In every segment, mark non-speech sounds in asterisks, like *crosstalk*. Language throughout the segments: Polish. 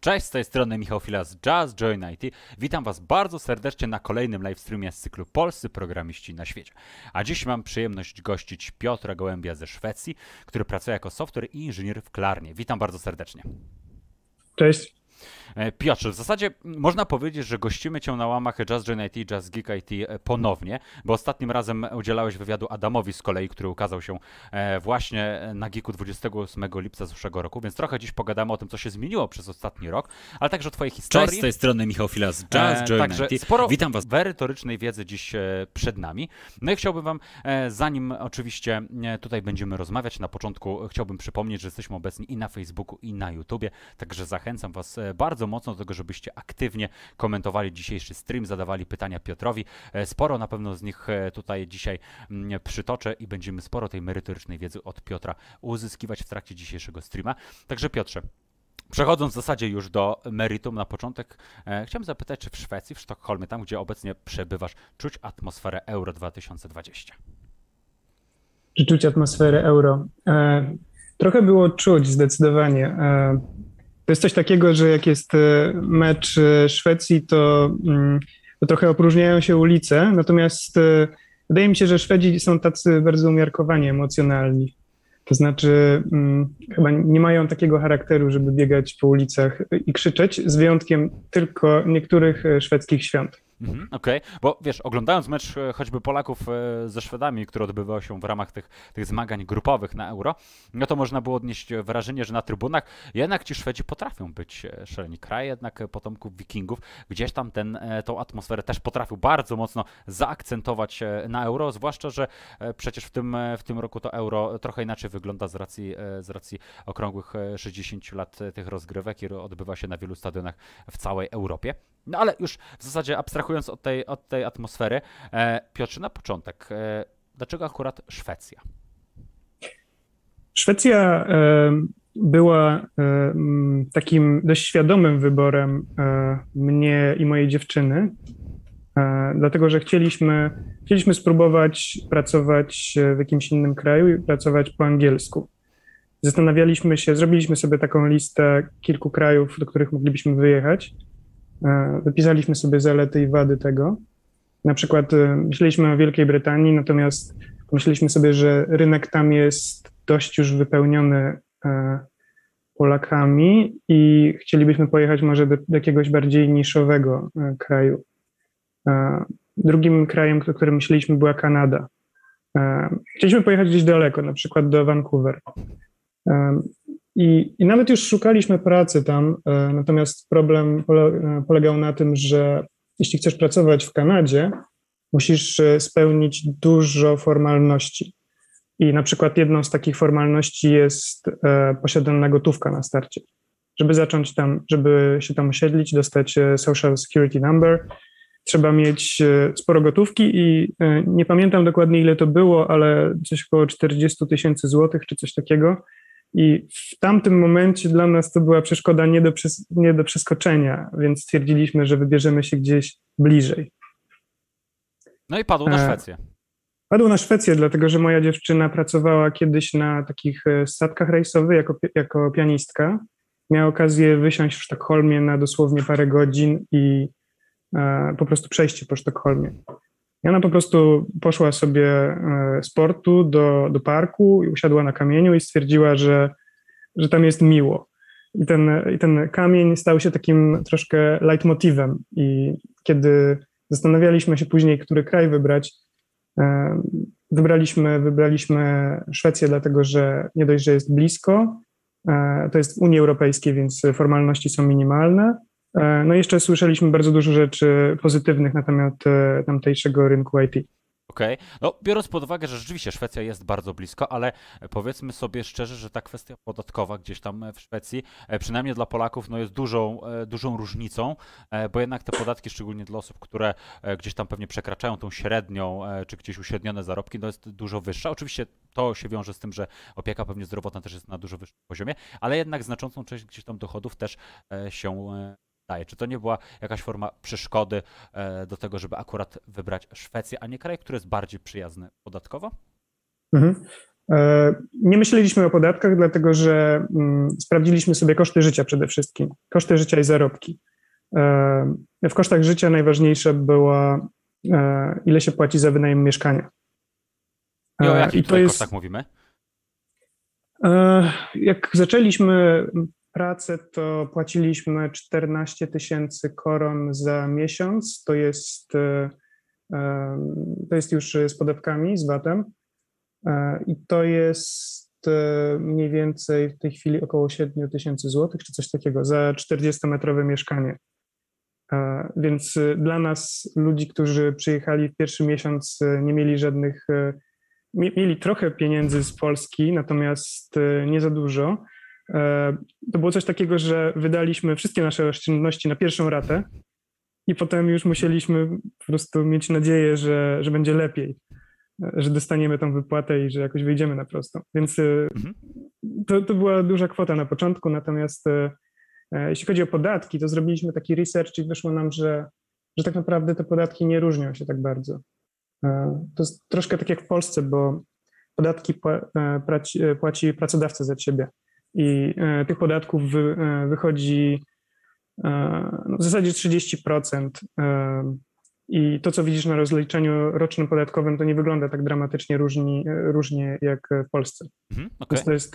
Cześć, z tej strony Michał Fila z Jazz Join IT. Witam Was bardzo serdecznie na kolejnym livestreamie z cyklu Polscy Programiści na świecie. A dziś mam przyjemność gościć Piotra Gołębia ze Szwecji, który pracuje jako software i inżynier w Klarnie. Witam bardzo serdecznie. Cześć. E, Piotrze, w zasadzie można powiedzieć, że gościmy Cię na łamach Jazz Gen IT, Jazz Geek IT e, ponownie, bo ostatnim razem udzielałeś wywiadu Adamowi z kolei, który ukazał się e, właśnie na Geeku 28 lipca zeszłego roku, więc trochę dziś pogadamy o tym, co się zmieniło przez ostatni rok, ale także o Twojej historii. Cześć, z tej strony Michał Fila z Jazz Join Także IT. sporo Witam Was. merytorycznej wiedzy dziś przed nami. No i chciałbym Wam, zanim oczywiście tutaj będziemy rozmawiać, na początku chciałbym przypomnieć, że jesteśmy obecni i na Facebooku, i na YouTubie, także zachęcam Was bardzo mocno do tego, żebyście aktywnie komentowali dzisiejszy stream, zadawali pytania Piotrowi. E, sporo na pewno z nich e, tutaj dzisiaj mm, przytoczę i będziemy sporo tej merytorycznej wiedzy od Piotra uzyskiwać w trakcie dzisiejszego streama. Także Piotrze, Przechodząc w zasadzie już do meritum na początek, e, chciałem zapytać, czy w Szwecji, w Sztokholmie, tam gdzie obecnie przebywasz, czuć atmosferę Euro 2020? Czy czuć atmosferę Euro? E, trochę było czuć zdecydowanie. E, to jest coś takiego, że jak jest e, mecz e, Szwecji, to, mm, to trochę opróżniają się ulice, natomiast e, wydaje mi się, że Szwedzi są tacy bardzo umiarkowani, emocjonalni. To znaczy, mm, chyba nie mają takiego charakteru, żeby biegać po ulicach i krzyczeć, z wyjątkiem tylko niektórych szwedzkich świąt. Mhm, Okej, okay. bo wiesz, oglądając mecz e, choćby Polaków e, ze Szwedami, który odbywał się w ramach tych, tych zmagań grupowych na Euro, no to można było odnieść wrażenie, że na trybunach jednak ci Szwedzi potrafią być e, szaleni. Kraj jednak potomków wikingów, gdzieś tam ten, tą atmosferę też potrafił bardzo mocno zaakcentować na Euro, zwłaszcza, że przecież w tym, w tym roku to Euro trochę inaczej wygląda z racji, z racji okrągłych 60 lat tych rozgrywek i odbywa się na wielu stadionach w całej Europie. No ale już w zasadzie abstrahując od tej, od tej atmosfery, e, Piotrze, na początek, e, dlaczego akurat Szwecja? Szwecja e, była e, takim dość świadomym wyborem e, mnie i mojej dziewczyny, e, dlatego że chcieliśmy, chcieliśmy spróbować pracować w jakimś innym kraju i pracować po angielsku. Zastanawialiśmy się, zrobiliśmy sobie taką listę kilku krajów, do których moglibyśmy wyjechać wypisaliśmy sobie zalety i wady tego. Na przykład e, myśleliśmy o Wielkiej Brytanii, natomiast myśleliśmy sobie, że rynek tam jest dość już wypełniony e, Polakami i chcielibyśmy pojechać może do, jakiegoś bardziej niszowego kraju. Drugim krajem, o którym myśleliśmy, była Kanada. Chcieliśmy pojechać gdzieś daleko, na przykład do Vancouver. I, I, nawet już szukaliśmy pracy tam, e, natomiast problem e, polegał na tym, że jeśli chcesz pracować w Kanadzie, musisz e, spełnić dużo formalności. I na przykład jedną z takich formalności jest posiadana gotówka na starcie. Żeby zacząć tam, żeby się tam osiedlić, dostać Social Security Number, trzeba mieć sporo gotówki i nie pamiętam dokładnie ile to było, ale coś około 40 tysięcy złotych czy coś takiego i w tamtym momencie dla nas to była przeszkoda nie do, nie do przeskoczenia, więc stwierdziliśmy, że wybierzemy się gdzieś bliżej. No i padł na e, Szwecję. Padł na Szwecję, dlatego że moja dziewczyna pracowała kiedyś na takich e, statkach rejsowych jako, jako pianistka. Miała okazję wysiąść w Sztokholmie na dosłownie parę godzin i e, po prostu przejście po Sztokholmie. I ona po prostu poszła sobie e, z portu do, do parku i usiadła na kamieniu i stwierdziła, że, że tam jest miło. I ten, I ten kamień stał się takim troszkę leitmotivem. I kiedy zastanawialiśmy się później, który kraj wybrać, e, wybraliśmy, wybraliśmy Szwecję, dlatego że nie dość, że jest blisko, e, to jest w Unii Europejskiej, więc formalności są minimalne. E, no i jeszcze słyszeliśmy bardzo dużo rzeczy pozytywnych na temat e, tamtejszego rynku IT. Okej, okay. no biorąc pod uwagę, że rzeczywiście Szwecja jest bardzo blisko, ale powiedzmy sobie szczerze, że ta kwestia podatkowa gdzieś tam w Szwecji, e, przynajmniej dla Polaków, no jest dużą, dużą różnicą, bo jednak te podatki, szczególnie dla osób, które gdzieś tam pewnie przekraczają tą średnią, czy gdzieś uśrednione zarobki, no jest dużo wyższa. Oczywiście to się wiąże z tym, że opieka pewnie zdrowotna też jest na dużo wyższym poziomie, ale jednak znaczącą część gdzieś tam dochodów też się daje. Czy to nie była jakaś forma przeszkody e, do tego, żeby akurat wybrać Szwecję, a nie kraj, który jest bardziej przyjazny podatkowo? Mhm. Nie myśleliśmy o podatkach, dlatego że mm, sprawdziliśmy sobie koszty życia przede wszystkim, koszty życia i zarobki. W kosztach życia najważniejsze była, ile się płaci za wynajem mieszkania. I o jakich I to jest, kosztach mówimy? Jak zaczęliśmy pracę, to płaciliśmy 14 tysięcy koron za miesiąc. To jest, e, to jest już z podatkami, z VAT-em. E, I to jest e, mniej więcej w tej chwili około 7 tysięcy złotych, czy coś takiego, za 40-metrowe mieszkanie. Więc dla nas, ludzi, którzy przyjechali w pierwszy miesiąc, nie mieli żadnych, mieli trochę pieniędzy z Polski, natomiast nie za dużo E, to było coś takiego, że wydaliśmy wszystkie nasze oszczędności na pierwszą ratę i potem już musieliśmy po prostu mieć nadzieję, że, że będzie lepiej, e, że dostaniemy tą wypłatę i że jakoś wyjdziemy na prosto. Więc e, mhm. to, to była duża kwota na początku, natomiast jeśli chodzi o podatki, to zrobiliśmy taki research i wyszło nam, że, że tak naprawdę te podatki nie różnią się tak bardzo. To jest troszkę tak jak w Polsce, bo podatki płaci pracodawca za siebie i e, tych podatków wy, e, wychodzi e, no, w zasadzie 30%. I to, co widzisz na rozliczeniu rocznym podatkowym, to nie wygląda tak dramatycznie różni, różnie jak w Polsce. Mhm, okay. Więc to jest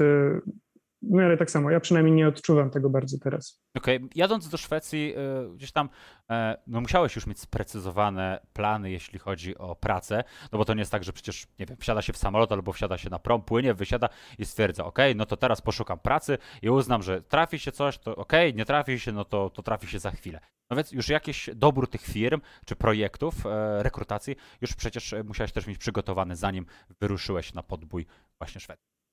w miarę tak samo. Ja przynajmniej nie odczuwam tego bardzo teraz. Okej, okay. jadąc do Szwecji, y, gdzieś tam e, no musiałeś już mieć sprecyzowane plany, jeśli chodzi o pracę, no bo to nie jest tak, że przecież, nie wiem, wsiada się w samolot albo wsiada się na prom, płynie, wysiada i stwierdza, ok, no to teraz poszukam pracy i uznam, że trafi się coś, to ok, nie trafi się, no to, to trafi się za chwilę. No więc już jakieś dobór tych firm czy projektów e, rekrutacji już przecież musiałeś też mieć przygotowany, zanim wyruszyłeś na podbój właśnie Szwecji.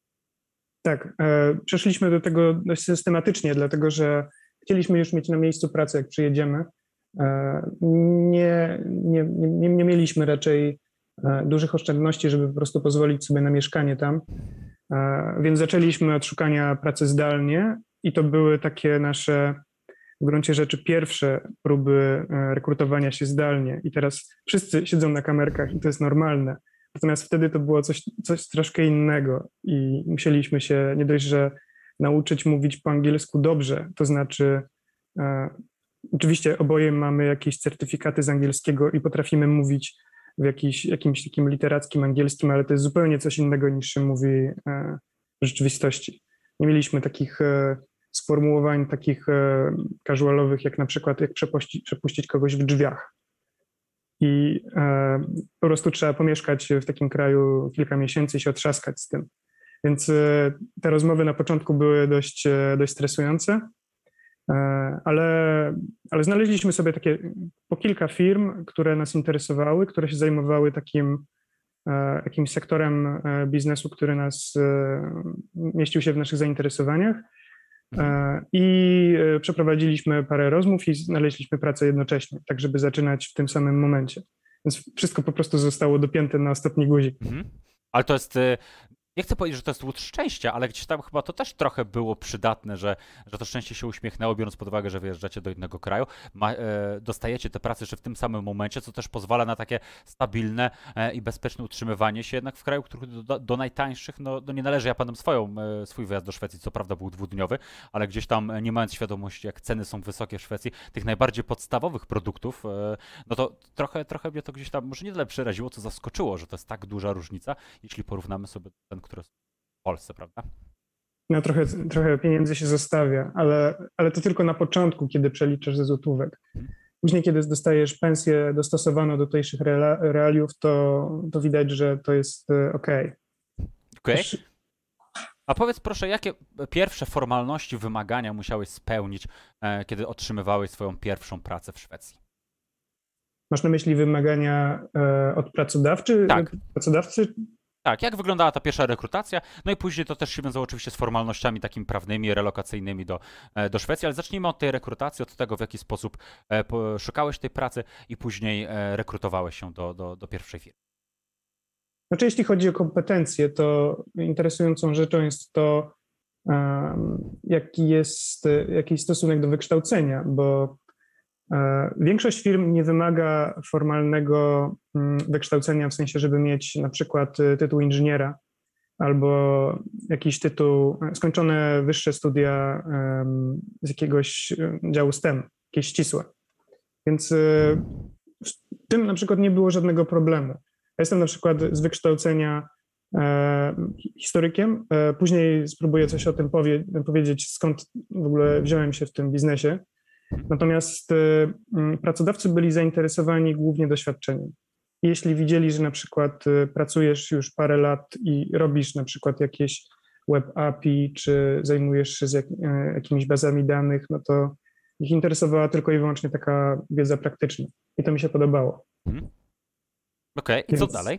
Tak, e, przeszliśmy do tego dość systematycznie, dlatego że chcieliśmy już mieć na miejscu pracę, jak przyjedziemy. E, nie, nie, nie, nie mieliśmy raczej e, dużych oszczędności, żeby po prostu pozwolić sobie na mieszkanie tam, więc zaczęliśmy od szukania pracy zdalnie i to były takie nasze w gruncie rzeczy pierwsze próby rekrutowania się zdalnie i teraz wszyscy siedzą na kamerkach i to jest normalne. Natomiast wtedy to było coś, coś troszkę innego i musieliśmy się nie dość, że nauczyć mówić po angielsku dobrze, to znaczy e, oczywiście oboje mamy jakieś certyfikaty z angielskiego i potrafimy mówić w jakiś, jakimś takim literackim angielskim, ale to jest zupełnie coś innego niż się mówi e, w rzeczywistości. Nie mieliśmy takich e, sformułowań takich e, casualowych, jak na przykład jak przepuścić, przepuścić kogoś w drzwiach i e, po prostu trzeba pomieszkać w takim kraju kilka miesięcy i się otrzaskać z tym. Więc e, te rozmowy na początku były dość, e, dość stresujące, ale, ale znaleźliśmy sobie takie po kilka firm, które nas interesowały, które się zajmowały takim jakimś sektorem biznesu, który nas mieścił się w naszych zainteresowaniach I e, przeprowadziliśmy parę rozmów i znaleźliśmy pracę jednocześnie, tak żeby zaczynać w tym samym momencie. Więc wszystko po prostu zostało dopięte na ostatni guzik. Mhm. Ale to jest e, nie chcę powiedzieć, że to jest łód szczęścia, ale gdzieś tam chyba to też trochę było przydatne, że, że to szczęście się uśmiechnęło, biorąc pod uwagę, że wyjeżdżacie do innego kraju, ma, e, dostajecie te prace jeszcze w tym samym momencie, co też pozwala na takie stabilne e, i bezpieczne utrzymywanie się jednak w kraju, który do, do najtańszych, no, no, nie należy, ja panem swoją, e, swój wyjazd do Szwecji, co prawda był dwudniowy, ale gdzieś tam e, nie mając świadomości, jak ceny są wysokie w Szwecji, tych najbardziej podstawowych produktów, e, no to trochę, trochę mnie to gdzieś tam może nie tyle przeraziło, co zaskoczyło, że to jest tak duża różnica, jeśli porównamy sobie ten, który w Polsce, prawda? No trochę, trochę pieniędzy się zostawia, ale, ale to tylko na początku, kiedy przeliczasz ze złotówek. Mhm. Później, kiedy dostajesz pensję dostosowaną do tutejszych realiów, to, to widać, że to jest ok. E, okej. Okay. A powiedz proszę, jakie pierwsze formalności, wymagania musiałeś spełnić, e, kiedy otrzymywałeś swoją pierwszą pracę w Szwecji? Masz na myśli wymagania e, od pracodawcy? Tak. pracodawcy? Tak, jak wyglądała ta pierwsza rekrutacja? No i później to też się wiązało oczywiście z formalnościami takimi prawnymi, relokacyjnymi do, e, do Szwecji, ale zacznijmy od tej rekrutacji, od tego, w jaki sposób e, szukałeś tej pracy i później e, rekrutowałeś się do, do, do pierwszej firmy. Znaczy, jeśli chodzi o kompetencje, to interesującą rzeczą jest to, jaki jest jakiś stosunek do wykształcenia, bo większość firm nie wymaga formalnego mm, wykształcenia, w sensie, żeby mieć na przykład e, tytuł inżyniera, albo jakiś tytuł, skończone wyższe studia z jakiegoś działu STEM, jakieś ścisłe. Więc w tym na przykład nie było żadnego problemu. Ja jestem na przykład z wykształcenia e, historykiem. E, później spróbuję coś o tym powie, powiedzieć, skąd w ogóle wziąłem się w tym biznesie. Natomiast e, pracodawcy byli zainteresowani głównie doświadczeniem. Jeśli widzieli, że na przykład pracujesz już parę lat i robisz na przykład jakieś web API, czy zajmujesz się jak, jakimiś bazami danych, no to ich interesowała tylko i wyłącznie taka wiedza praktyczna. I to mi się podobało. Hmm. Okej, okay. i co dalej?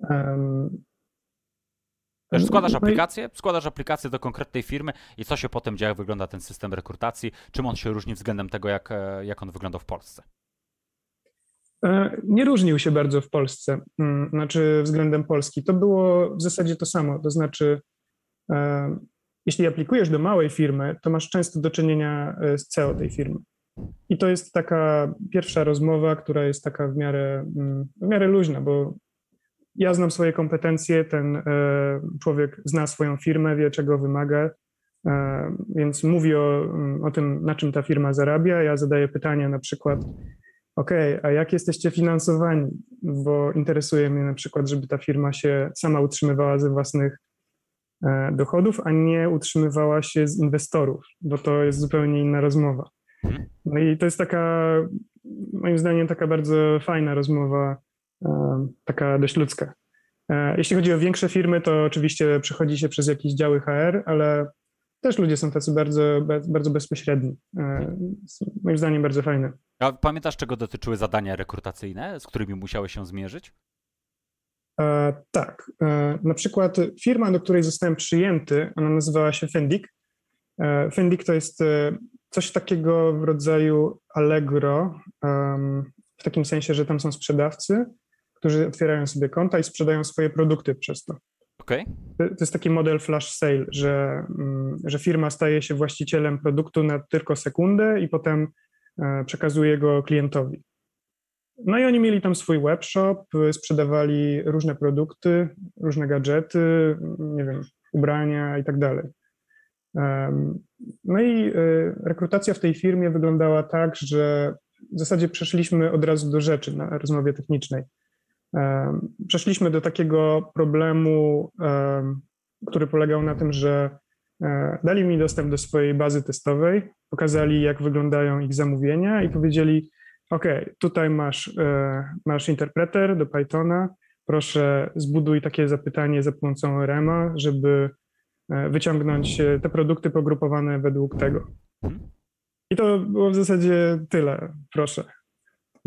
Um, składasz no aplikację, składasz aplikację do konkretnej firmy i co się potem dzieje, jak wygląda ten system rekrutacji, czym on się różni względem tego, jak, e, jak on wyglądał w Polsce? E, nie różnił się bardzo w Polsce, mm, znaczy względem Polski. To było w zasadzie to samo, to znaczy e, jeśli aplikujesz do małej firmy, to masz często do czynienia z CEO tej firmy. I to jest taka pierwsza rozmowa, która jest taka w miarę, mm, w miarę luźna, bo ja znam swoje kompetencje, ten e, człowiek zna swoją firmę, wie czego wymaga, e, więc mówi o, mm, o tym, na czym ta firma zarabia. Ja zadaję pytania na przykład, OK, a jak jesteście finansowani? Bo interesuje mnie na przykład, żeby ta firma się sama utrzymywała ze własnych E, dochodów, a nie utrzymywała się z inwestorów, bo to jest zupełnie inna rozmowa. Mhm. No i to jest taka, moim zdaniem, taka bardzo fajna rozmowa, taka dość ludzka. E, jeśli chodzi o większe firmy, to oczywiście przechodzi się przez jakieś działy HR, ale też ludzie są tacy bardzo, bardzo bezpośredni. Moim zdaniem bardzo fajne. A pamiętasz, czego dotyczyły zadania rekrutacyjne, z którymi musiałeś się zmierzyć? E, tak. E, na przykład firma, do której zostałem przyjęty, ona nazywała się Fendik. E, Fendik to jest coś takiego w rodzaju Allegro, w takim sensie, że tam są sprzedawcy, którzy otwierają sobie konta i sprzedają swoje produkty przez to. Okay. To jest taki model flash sale, że, mm, że firma staje się właścicielem produktu na tylko sekundę i potem przekazuje go klientowi. No i oni mieli tam swój webshop, sprzedawali różne produkty, różne gadżety, nie wiem, ubrania i tak dalej. No i y, rekrutacja w tej firmie wyglądała tak, że w zasadzie przeszliśmy od razu do rzeczy na rozmowie technicznej. Przeszliśmy do takiego problemu, który polegał na tym, że e, dali mi dostęp do swojej bazy testowej, pokazali, jak wyglądają ich zamówienia i powiedzieli, OK, tutaj masz, e, masz interpreter do Pythona. Proszę zbuduj takie zapytanie za pomocą REMA, żeby e, wyciągnąć te produkty pogrupowane według tego. I to było w zasadzie tyle, proszę.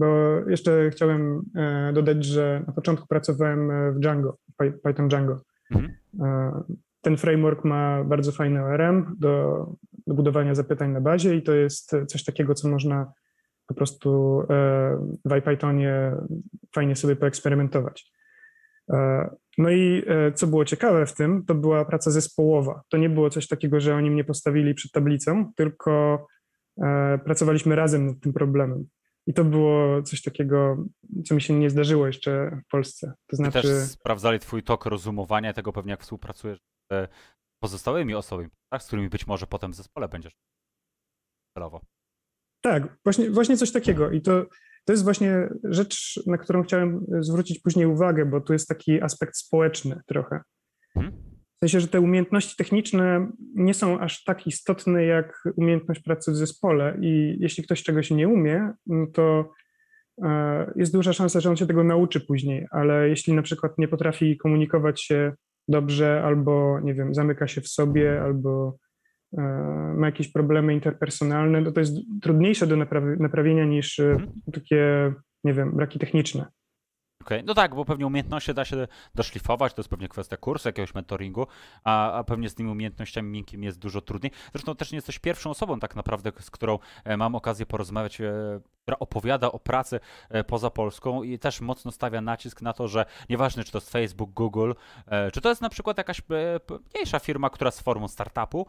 Bo jeszcze chciałem e, dodać, że na początku pracowałem w Django, Python Django. Mhm. Ten framework ma bardzo fajny ORM do, do budowania zapytań na bazie i to jest coś takiego, co można po prostu e, w IPythonie fajnie sobie poeksperymentować. E, no i e, co było ciekawe w tym, to była praca zespołowa. To nie było coś takiego, że oni mnie postawili przed tablicą, tylko pracowaliśmy razem nad tym problemem. I to było coś takiego, co mi się nie zdarzyło jeszcze w Polsce. To znaczy... I też sprawdzali twój tok rozumowania tego pewnie jak współpracujesz z pozostałymi osobami, tak? z którymi być może potem w zespole będziesz celowo. Tak, właśnie, właśnie coś takiego. I to, to jest właśnie rzecz, na którą chciałem zwrócić później uwagę, bo tu jest taki aspekt społeczny trochę. Mhm. W sensie, że te umiejętności techniczne nie są aż tak istotne jak umiejętność pracy w zespole i jeśli ktoś czegoś nie umie, no to e, jest duża szansa, że on się tego nauczy później, ale jeśli na przykład nie potrafi komunikować się dobrze albo, nie wiem, zamyka się w sobie albo E, ma jakieś problemy interpersonalne, to to jest trudniejsze do naprawi naprawienia niż e, mhm. takie, nie wiem, braki techniczne. Okay. no tak, bo pewnie umiejętności da się doszlifować, to jest pewnie kwestia kursu, jakiegoś mentoringu, a, a pewnie z tymi umiejętnościami miękkimi jest dużo trudniej. Zresztą też nie jesteś pierwszą osobą tak naprawdę, z którą e, mam okazję porozmawiać, e, która opowiada o pracy e, poza Polską i też mocno stawia nacisk na to, że nieważne czy to jest Facebook, Google, czy to jest na przykład jakaś mniejsza firma, która z formą startupu,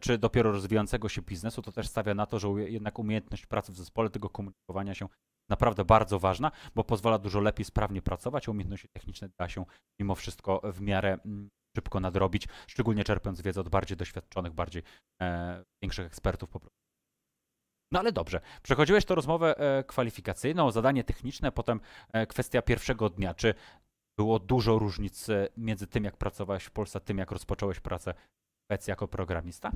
czy dopiero rozwijającego się biznesu, to też stawia na to, że jednak umiejętność pracy w zespole, tego komunikowania się naprawdę bardzo ważna, bo pozwala dużo lepiej, sprawnie pracować, umiejętności techniczne da się mimo wszystko w miarę mm, szybko nadrobić, szczególnie czerpiąc wiedzę od bardziej doświadczonych, bardziej e, większych ekspertów po prostu. No ale dobrze, przechodziłeś to rozmowę e, kwalifikacyjną, zadanie techniczne, potem e, kwestia pierwszego dnia. Czy było dużo różnic e, między tym, jak pracowałeś w Polsce, a tym, jak rozpocząłeś pracę w jako programista?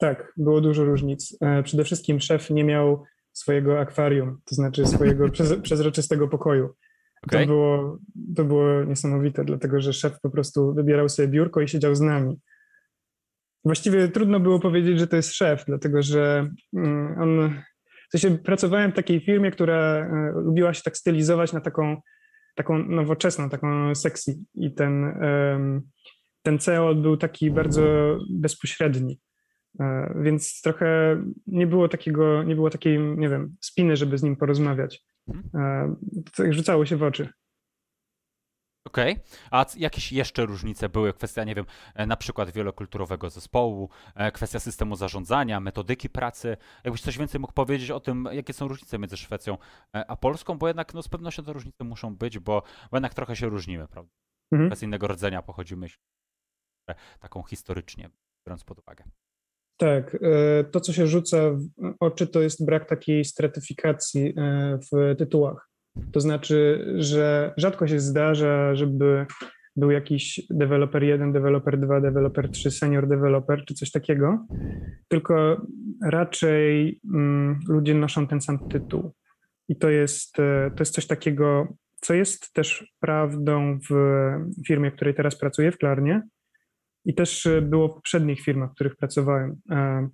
Tak, było dużo różnic. Przede wszystkim szef nie miał swojego akwarium, to znaczy swojego *laughs* przezroczystego pokoju. Okay. To, było, to było niesamowite, dlatego że szef po prostu wybierał sobie biurko i siedział z nami. Właściwie trudno było powiedzieć, że to jest szef, dlatego że mm, on. W sensie pracowałem w takiej firmie, która e, lubiła się tak stylizować na taką, taką nowoczesną, taką sexy. I ten, ten CEO był taki bardzo bezpośredni. E, więc trochę nie było takiego, nie było takiej, nie wiem, spiny, żeby z nim porozmawiać. Mhm. E, to rzucało się w oczy. Okej, okay. a jakieś jeszcze różnice były? Kwestia, nie wiem, e, na przykład wielokulturowego zespołu, kwestia systemu zarządzania, metodyki pracy. Jakbyś coś więcej mógł powiedzieć o tym, jakie są różnice między Szwecją a Polską, bo jednak no, z pewnością te różnice muszą być, bo, bo jednak trochę się różnimy, prawda? Mhm. Z innego rdzenia pochodzimy, taką historycznie, biorąc pod uwagę. Tak, e, to co się rzuca w oczy to jest brak takiej stratyfikacji e, w tytułach. To znaczy, że rzadko się zdarza, żeby był jakiś deweloper 1, deweloper 2, deweloper 3, senior developer czy coś takiego, tylko raczej mm, ludzie noszą ten sam tytuł. I to jest, e, to jest coś takiego, co jest też prawdą w firmie, w której teraz pracuję, w Klarnie, i też e, było w poprzednich firmach, w których pracowałem. E,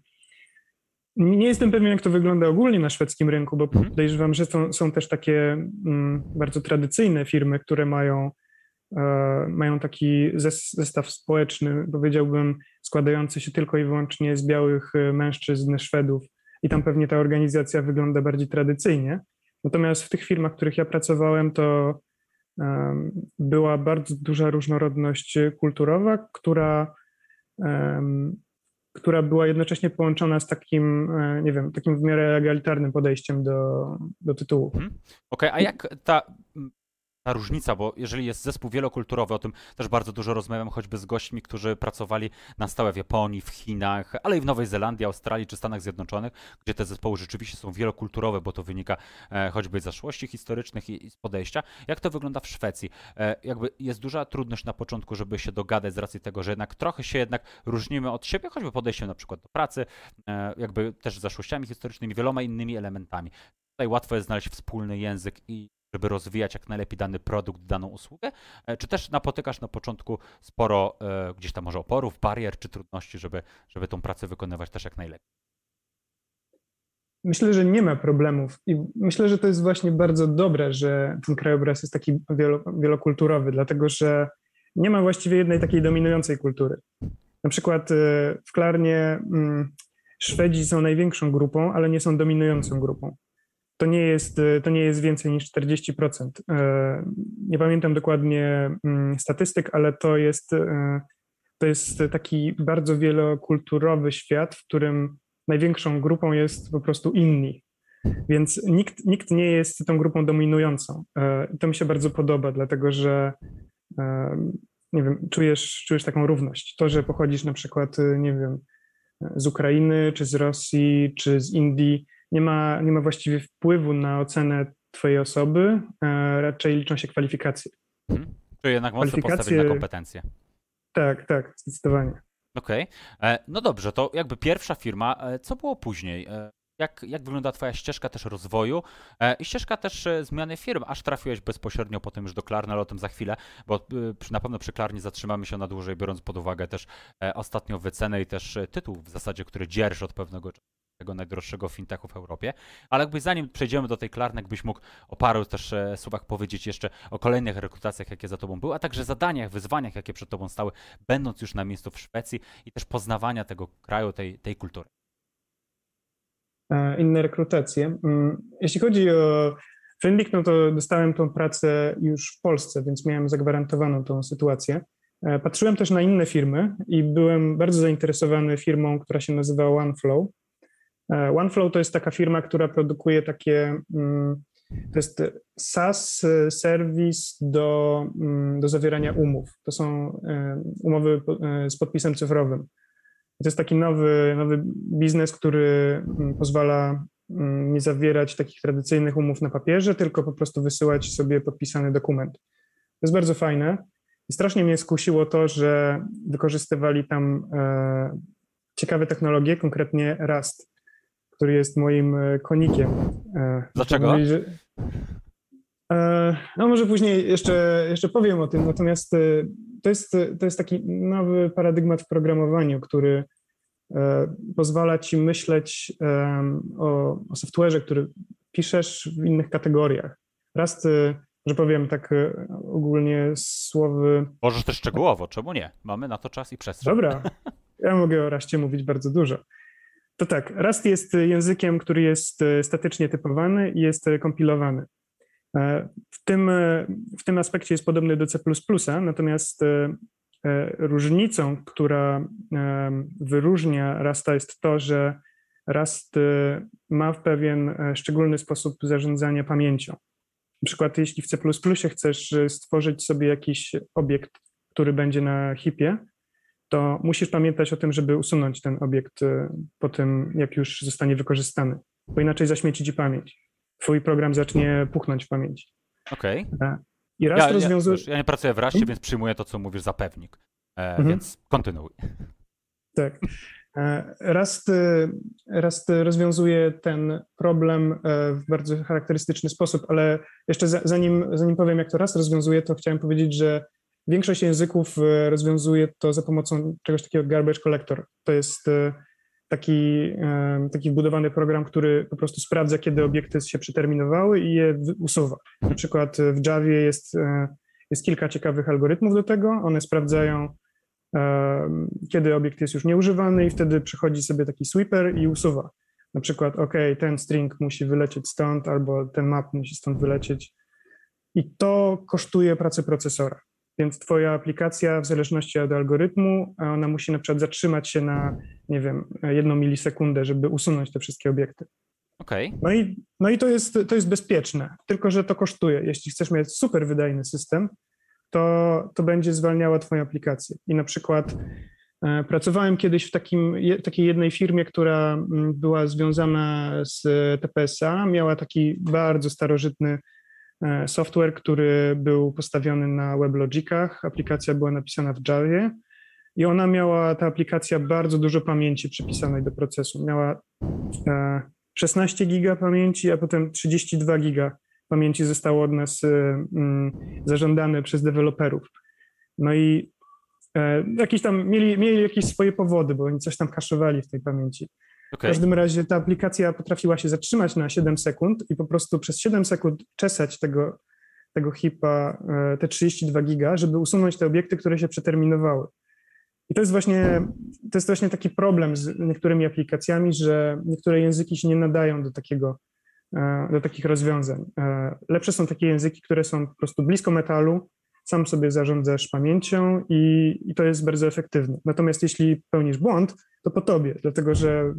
nie jestem pewien, jak to wygląda ogólnie na szwedzkim rynku, bo mhm. podejrzewam, że są, są też takie mm, bardzo tradycyjne firmy, które mają, e, mają taki zestaw społeczny, powiedziałbym, składający się tylko i wyłącznie z białych mężczyzn, Szwedów, i tam pewnie ta organizacja wygląda bardziej tradycyjnie. Natomiast w tych firmach, w których ja pracowałem, to była bardzo duża różnorodność kulturowa, która, która była jednocześnie połączona z takim, e, nie wiem, takim w miarę egalitarnym podejściem do, do tytułu. Hmm. Okej, okay, a jak ta ta różnica, bo jeżeli jest zespół wielokulturowy, o tym też bardzo dużo rozmawiam, choćby z gośćmi, którzy pracowali na stałe w Japonii, w Chinach, ale i w Nowej Zelandii, Australii czy Stanach Zjednoczonych, gdzie te zespoły rzeczywiście są wielokulturowe, bo to wynika e, choćby z zaszłości historycznych i, z podejścia. Jak to wygląda w Szwecji? E, jakby jest duża trudność na początku, żeby się dogadać z racji tego, że jednak trochę się jednak różnimy od siebie, choćby podejściem na przykład do pracy, e, jakby też z zaszłościami historycznymi, wieloma innymi elementami. Tutaj łatwo jest znaleźć wspólny język i żeby rozwijać jak najlepiej dany produkt, daną usługę? E, czy też napotykasz na początku sporo e, gdzieś tam może oporów, barier czy trudności, żeby, żeby tą pracę wykonywać też jak najlepiej? Myślę, że nie ma problemów i myślę, że to jest właśnie bardzo dobre, że ten krajobraz jest taki wielokulturowy, dlatego że nie ma właściwie jednej takiej dominującej kultury. Na przykład e, w Klarnie mm, Szwedzi są największą grupą, ale nie są dominującą grupą to nie jest, y, to nie jest więcej niż 40%. E, nie pamiętam dokładnie mm, statystyk, ale to jest, e, to jest taki bardzo wielokulturowy świat, w którym największą grupą jest po prostu inni. Więc nikt, nikt nie jest tą grupą dominującą. To mi się bardzo podoba, dlatego że nie wiem, czujesz, czujesz taką równość. To, że pochodzisz na przykład, nie wiem, z Ukrainy, czy z Rosji, czy z Indii, nie ma, nie ma właściwie wpływu na ocenę Twojej osoby, e, raczej liczą się kwalifikacje. Hmm. Czyli jednak mocno postawić na kompetencje. Tak, tak, zdecydowanie. Okej. Okay. E, no dobrze, to jakby pierwsza firma. E, co było później? Jak, jak wygląda Twoja ścieżka też rozwoju i ścieżka też zmiany firm, aż trafiłeś bezpośrednio potem już do Klarny, ale o tym za chwilę, bo na pewno przy Klarni zatrzymamy się na dłużej, biorąc pod uwagę też ostatnią wycenę i też tytuł w zasadzie, który dzierż od pewnego czasu tego najdroższego fintechu w Europie. Ale jakby zanim przejdziemy do tej Klarny, jakbyś mógł o paru też e, słowach powiedzieć jeszcze o kolejnych rekrutacjach, jakie za tobą były, a także zadaniach, wyzwaniach, jakie przed tobą stały, będąc już na miejscu w Szwecji i też poznawania tego kraju, tej, tej kultury. E, inne rekrutacje. Mm, jeśli chodzi o Fendlik, no to dostałem tą pracę już w Polsce, więc miałem zagwarantowaną tą sytuację. E, patrzyłem też na inne firmy i byłem bardzo zainteresowany firmą, która się nazywa OneFlow. E, OneFlow to jest taka firma, która produkuje takie mm, To jest SaaS serwis do, mm, do zawierania umów. To są umowy z podpisem cyfrowym. To jest taki nowy, nowy biznes, który mm, pozwala nie zawierać takich tradycyjnych umów na papierze, tylko po prostu wysyłać sobie podpisany dokument. To jest bardzo fajne. I strasznie mnie skusiło to, że wykorzystywali tam e, ciekawe technologie, konkretnie Rust, który jest moim e, konikiem. E, Dlaczego? że, e, no może później jeszcze, jeszcze powiem o tym, natomiast to jest, to jest taki nowy paradygmat w programowaniu, który pozwala ci myśleć o, o software'ze, który piszesz w innych kategoriach. Rust że powiem tak ogólnie słowy. Możesz też szczegółowo, czemu nie? Mamy na to czas i przestrzeń. Dobra, *laughs* ja mogę o Rastie mówić bardzo dużo. To tak, Rust jest językiem, który jest e, statycznie typowany i jest e, kompilowany. W tym, w tym aspekcie jest podobny do C, natomiast różnicą, która wyróżnia Rasta, jest to, że Rust ma w pewien szczególny sposób zarządzania pamięcią. Na przykład jeśli w C++ chcesz stworzyć sobie jakiś obiekt, który będzie na hipie, to musisz pamiętać o tym, żeby usunąć ten obiekt y, po tym, jak już zostanie wykorzystany, bo inaczej zaśmieci ci pamięć. Twój program zacznie puchnąć w pamięci. Okej. Okay. E, I raz ja, rozwiązuje... Ja, ja, nie pracuję w Raście, hmm? więc przyjmuję to, co mówisz za pewnik. E, mhm. Więc kontynuuj. Tak. E, Rust, Rust rozwiązuje ten problem e, w bardzo charakterystyczny sposób, ale jeszcze zanim, zanim powiem, jak to Rust rozwiązuje, to chciałem powiedzieć, że większość języków e, rozwiązuje to za pomocą czegoś takiego garbage collector. To jest taki, taki wbudowany program, który po prostu sprawdza, kiedy obiekty się przeterminowały i je usuwa. Na przykład w Javie jest, jest kilka ciekawych algorytmów do tego. One sprawdzają, kiedy obiekt jest już nieużywany i wtedy przychodzi sobie taki sweeper i usuwa. Na przykład, OK, ten string musi wylecieć stąd, albo ten map musi stąd wylecieć. I to kosztuje pracę procesora. Więc twoja aplikacja, w zależności od algorytmu, ona musi na przykład zatrzymać się na, nie wiem, jedną milisekundę, żeby usunąć te wszystkie obiekty. Okay. No i, no i to, jest, to jest bezpieczne, tylko że to kosztuje. Jeśli chcesz mieć super wydajny system, to, to będzie zwalniała Twoją aplikację. I na przykład e, pracowałem kiedyś w takim, takiej jednej firmie, która mm, była związana z TPSA, miała taki bardzo starożytny e, software, który był postawiony na WebLogicach. Aplikacja była napisana w Javie i ona miała, ta aplikacja, bardzo dużo pamięci przypisanej do procesu. Miała 16 e, giga pamięci, a potem 32 giga pamięci zostało od nas y, mm, zażądane przez deweloperów. No i e, jakieś tam mieli, mieli jakieś swoje powody, bo oni coś tam kaszowali w tej pamięci. Okay. W każdym razie ta aplikacja potrafiła się zatrzymać na 7 sekund i po prostu przez 7 sekund czesać tego, tego hipa, e, te 32 giga, żeby usunąć te obiekty, które się przeterminowały. I to jest właśnie, to jest właśnie taki problem z niektórymi aplikacjami, że niektóre języki się nie nadają do takiego E, do takich rozwiązań. E, lepsze są takie języki, które są po prostu blisko metalu, sam sobie zarządzasz pamięcią i, i to jest bardzo efektywne. Natomiast jeśli pełnisz błąd, to po tobie, dlatego że,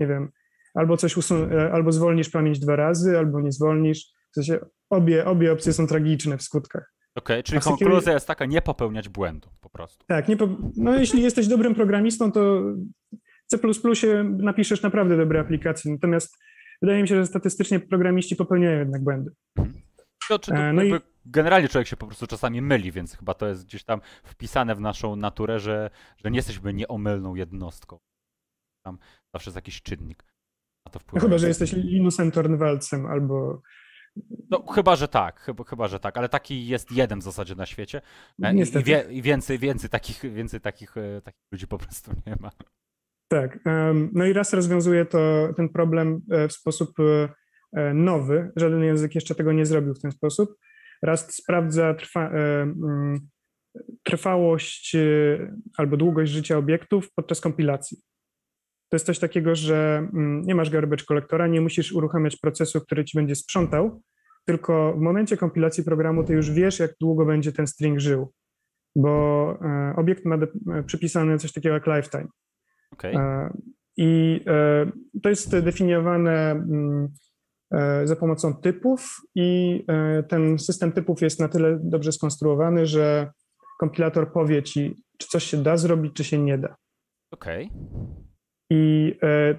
nie wiem, albo coś usun- e, albo zwolnisz pamięć dwa razy, albo nie zwolnisz. W sensie obie, obie opcje są tragiczne w skutkach. Okej, okay, czyli konkluzja jest taka, nie popełniać błędu po prostu. Tak, nie po, no jeśli jesteś dobrym programistą, to C++ napiszesz naprawdę dobre aplikacje, natomiast wydaje mi się, że statystycznie programiści popełniają jednak błędy. To, czy to e, no i... Generalnie człowiek się po prostu czasami myli, więc chyba to jest gdzieś tam wpisane w naszą naturę, że, że nie jesteśmy nieomylną jednostką. Tam zawsze jest jakiś czynnik na to wpływa. No chyba, że jesteś Linusem Tornwaldcem albo no chyba, że tak, chyba, chyba, że tak, ale taki jest jeden w zasadzie na świecie. E, Niestety. I, wie, i więcej, więcej, takich, więcej takich, e, takich ludzi po prostu nie ma. Tak. No i raz rozwiązuje to ten problem e, w sposób nowy. Żaden język jeszcze tego nie zrobił w ten sposób. Raz sprawdza trwa, e, mm, trwałość albo długość życia obiektów podczas kompilacji. To jest coś takiego, że mm, nie masz garbage kolektora, nie musisz uruchamiać procesu, który ci będzie sprzątał, tylko w momencie kompilacji programu ty już wiesz, jak długo będzie ten string żył, bo obiekt ma przypisane coś takiego jak lifetime. Okay. I e, to jest definiowane mm, za pomocą typów i ten system typów jest na tyle dobrze skonstruowany, że kompilator powie ci, czy coś się da zrobić, czy się nie da. Okej. Okay. I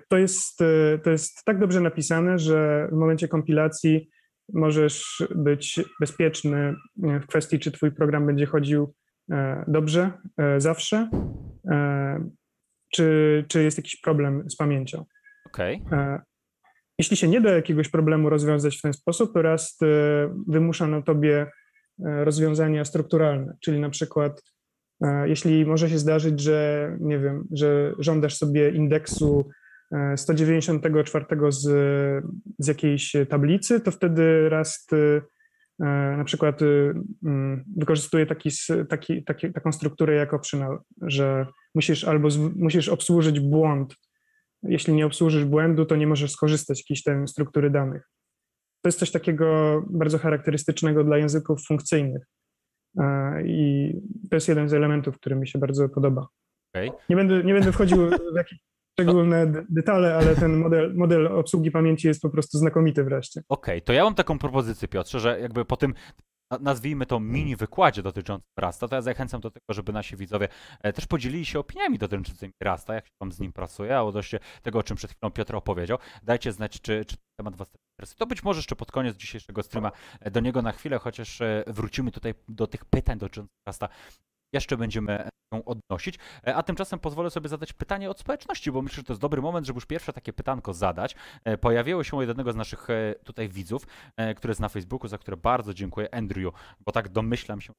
to jest, to jest tak dobrze napisane, że w momencie kompilacji możesz być bezpieczny w kwestii, czy twój program będzie chodził dobrze zawsze, czy, czy jest jakiś problem z pamięcią. Okay. Jeśli się nie da jakiegoś problemu rozwiązać w ten sposób, Rust e, wymusza na tobie e, rozwiązania strukturalne, czyli na przykład e, jeśli może się zdarzyć, że nie wiem, że żądasz sobie indeksu 194 z, z jakiejś tablicy, to wtedy Rust na przykład mm, wykorzystuje taki, taki, taki, taką strukturę jak optional, że musisz albo z, musisz obsłużyć błąd jeśli nie obsłużysz błędu, to nie możesz skorzystać z jakiejś tam struktury danych. To jest coś takiego bardzo charakterystycznego dla języków funkcyjnych. I to jest jeden z elementów, który mi się bardzo podoba. Okay. Nie, będę, nie będę wchodził *laughs* w jakieś szczególne detale, ale ten model, model obsługi pamięci jest po prostu znakomity wreszcie. Okej, okay, to ja mam taką propozycję, Piotrze, że jakby po tym nazwijmy to mini wykładzie dotyczącym Rasta, to ja zachęcam do tego, żeby nasi widzowie e, też podzielili się opiniami dotyczącymi Rasta, jak się wam z nim pracuje, a odnośnie tego, o czym przed chwilą Piotr opowiedział. Dajcie znać, czy, czy temat was interesuje. To być może jeszcze pod koniec dzisiejszego streama e, do niego na chwilę, chociaż e, wrócimy tutaj do tych pytań dotyczących Rasta jeszcze będziemy ją odnosić. E, a tymczasem pozwolę sobie zadać pytanie od społeczności, bo myślę, że to jest dobry moment, żeby już pierwsze takie pytanko zadać. E, pojawiło się u jednego z naszych e, tutaj widzów, który jest na Facebooku, za które bardzo dziękuję, Andrew, bo tak domyślam się.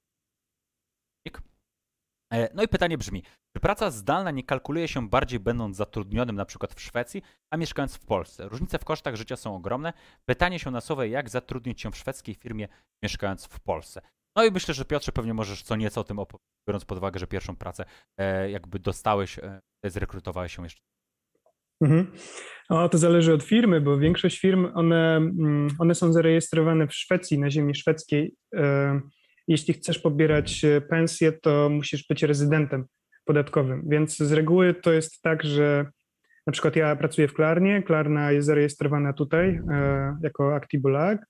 No i pytanie brzmi, czy praca zdalna nie kalkuluje się bardziej będąc zatrudnionym na przykład w Szwecji, a mieszkając w Polsce? Różnice w kosztach życia są ogromne. Pytanie się nasuwa, jak zatrudnić się w szwedzkiej firmie mieszkając w Polsce. No i myślę, że Piotrze pewnie możesz co nieco o tym opowiedzieć, biorąc pod uwagę, że pierwszą pracę e, jakby dostałeś, e, zrekrutowałeś się jeszcze. Mhm. O, to zależy od firmy, bo większość firm, one, mm, one są zarejestrowane w Szwecji, na ziemi szwedzkiej. E, jeśli chcesz pobierać pensję, to musisz być rezydentem podatkowym, więc z reguły to jest tak, że na przykład ja pracuję w Klarnie, Klarna jest zarejestrowana tutaj jako Actibulag,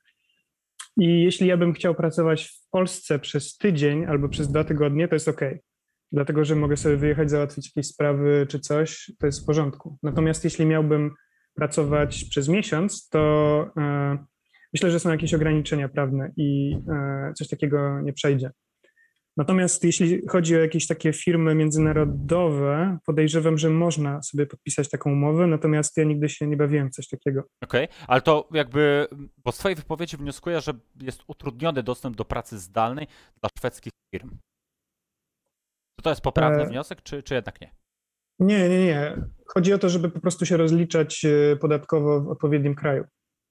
i jeśli ja bym chciał pracować w Polsce przez tydzień albo przez dwa tygodnie, to jest ok. Dlatego, że mogę sobie wyjechać, załatwić jakieś sprawy czy coś, to jest w porządku. Natomiast jeśli miałbym pracować przez miesiąc, to e, myślę, że są jakieś ograniczenia prawne i e, coś takiego nie przejdzie. Natomiast jeśli chodzi o jakieś takie firmy międzynarodowe, podejrzewam, że można sobie podpisać taką umowę, natomiast ja nigdy się nie bawiłem w coś takiego. Okej, okay. ale to jakby, bo z Twojej wypowiedzi wnioskuję, że jest utrudniony dostęp do pracy zdalnej dla szwedzkich firm. Czy to jest poprawny e... wniosek, czy, czy jednak nie? Nie, nie, nie. Chodzi o to, żeby po prostu się rozliczać e, podatkowo w odpowiednim kraju.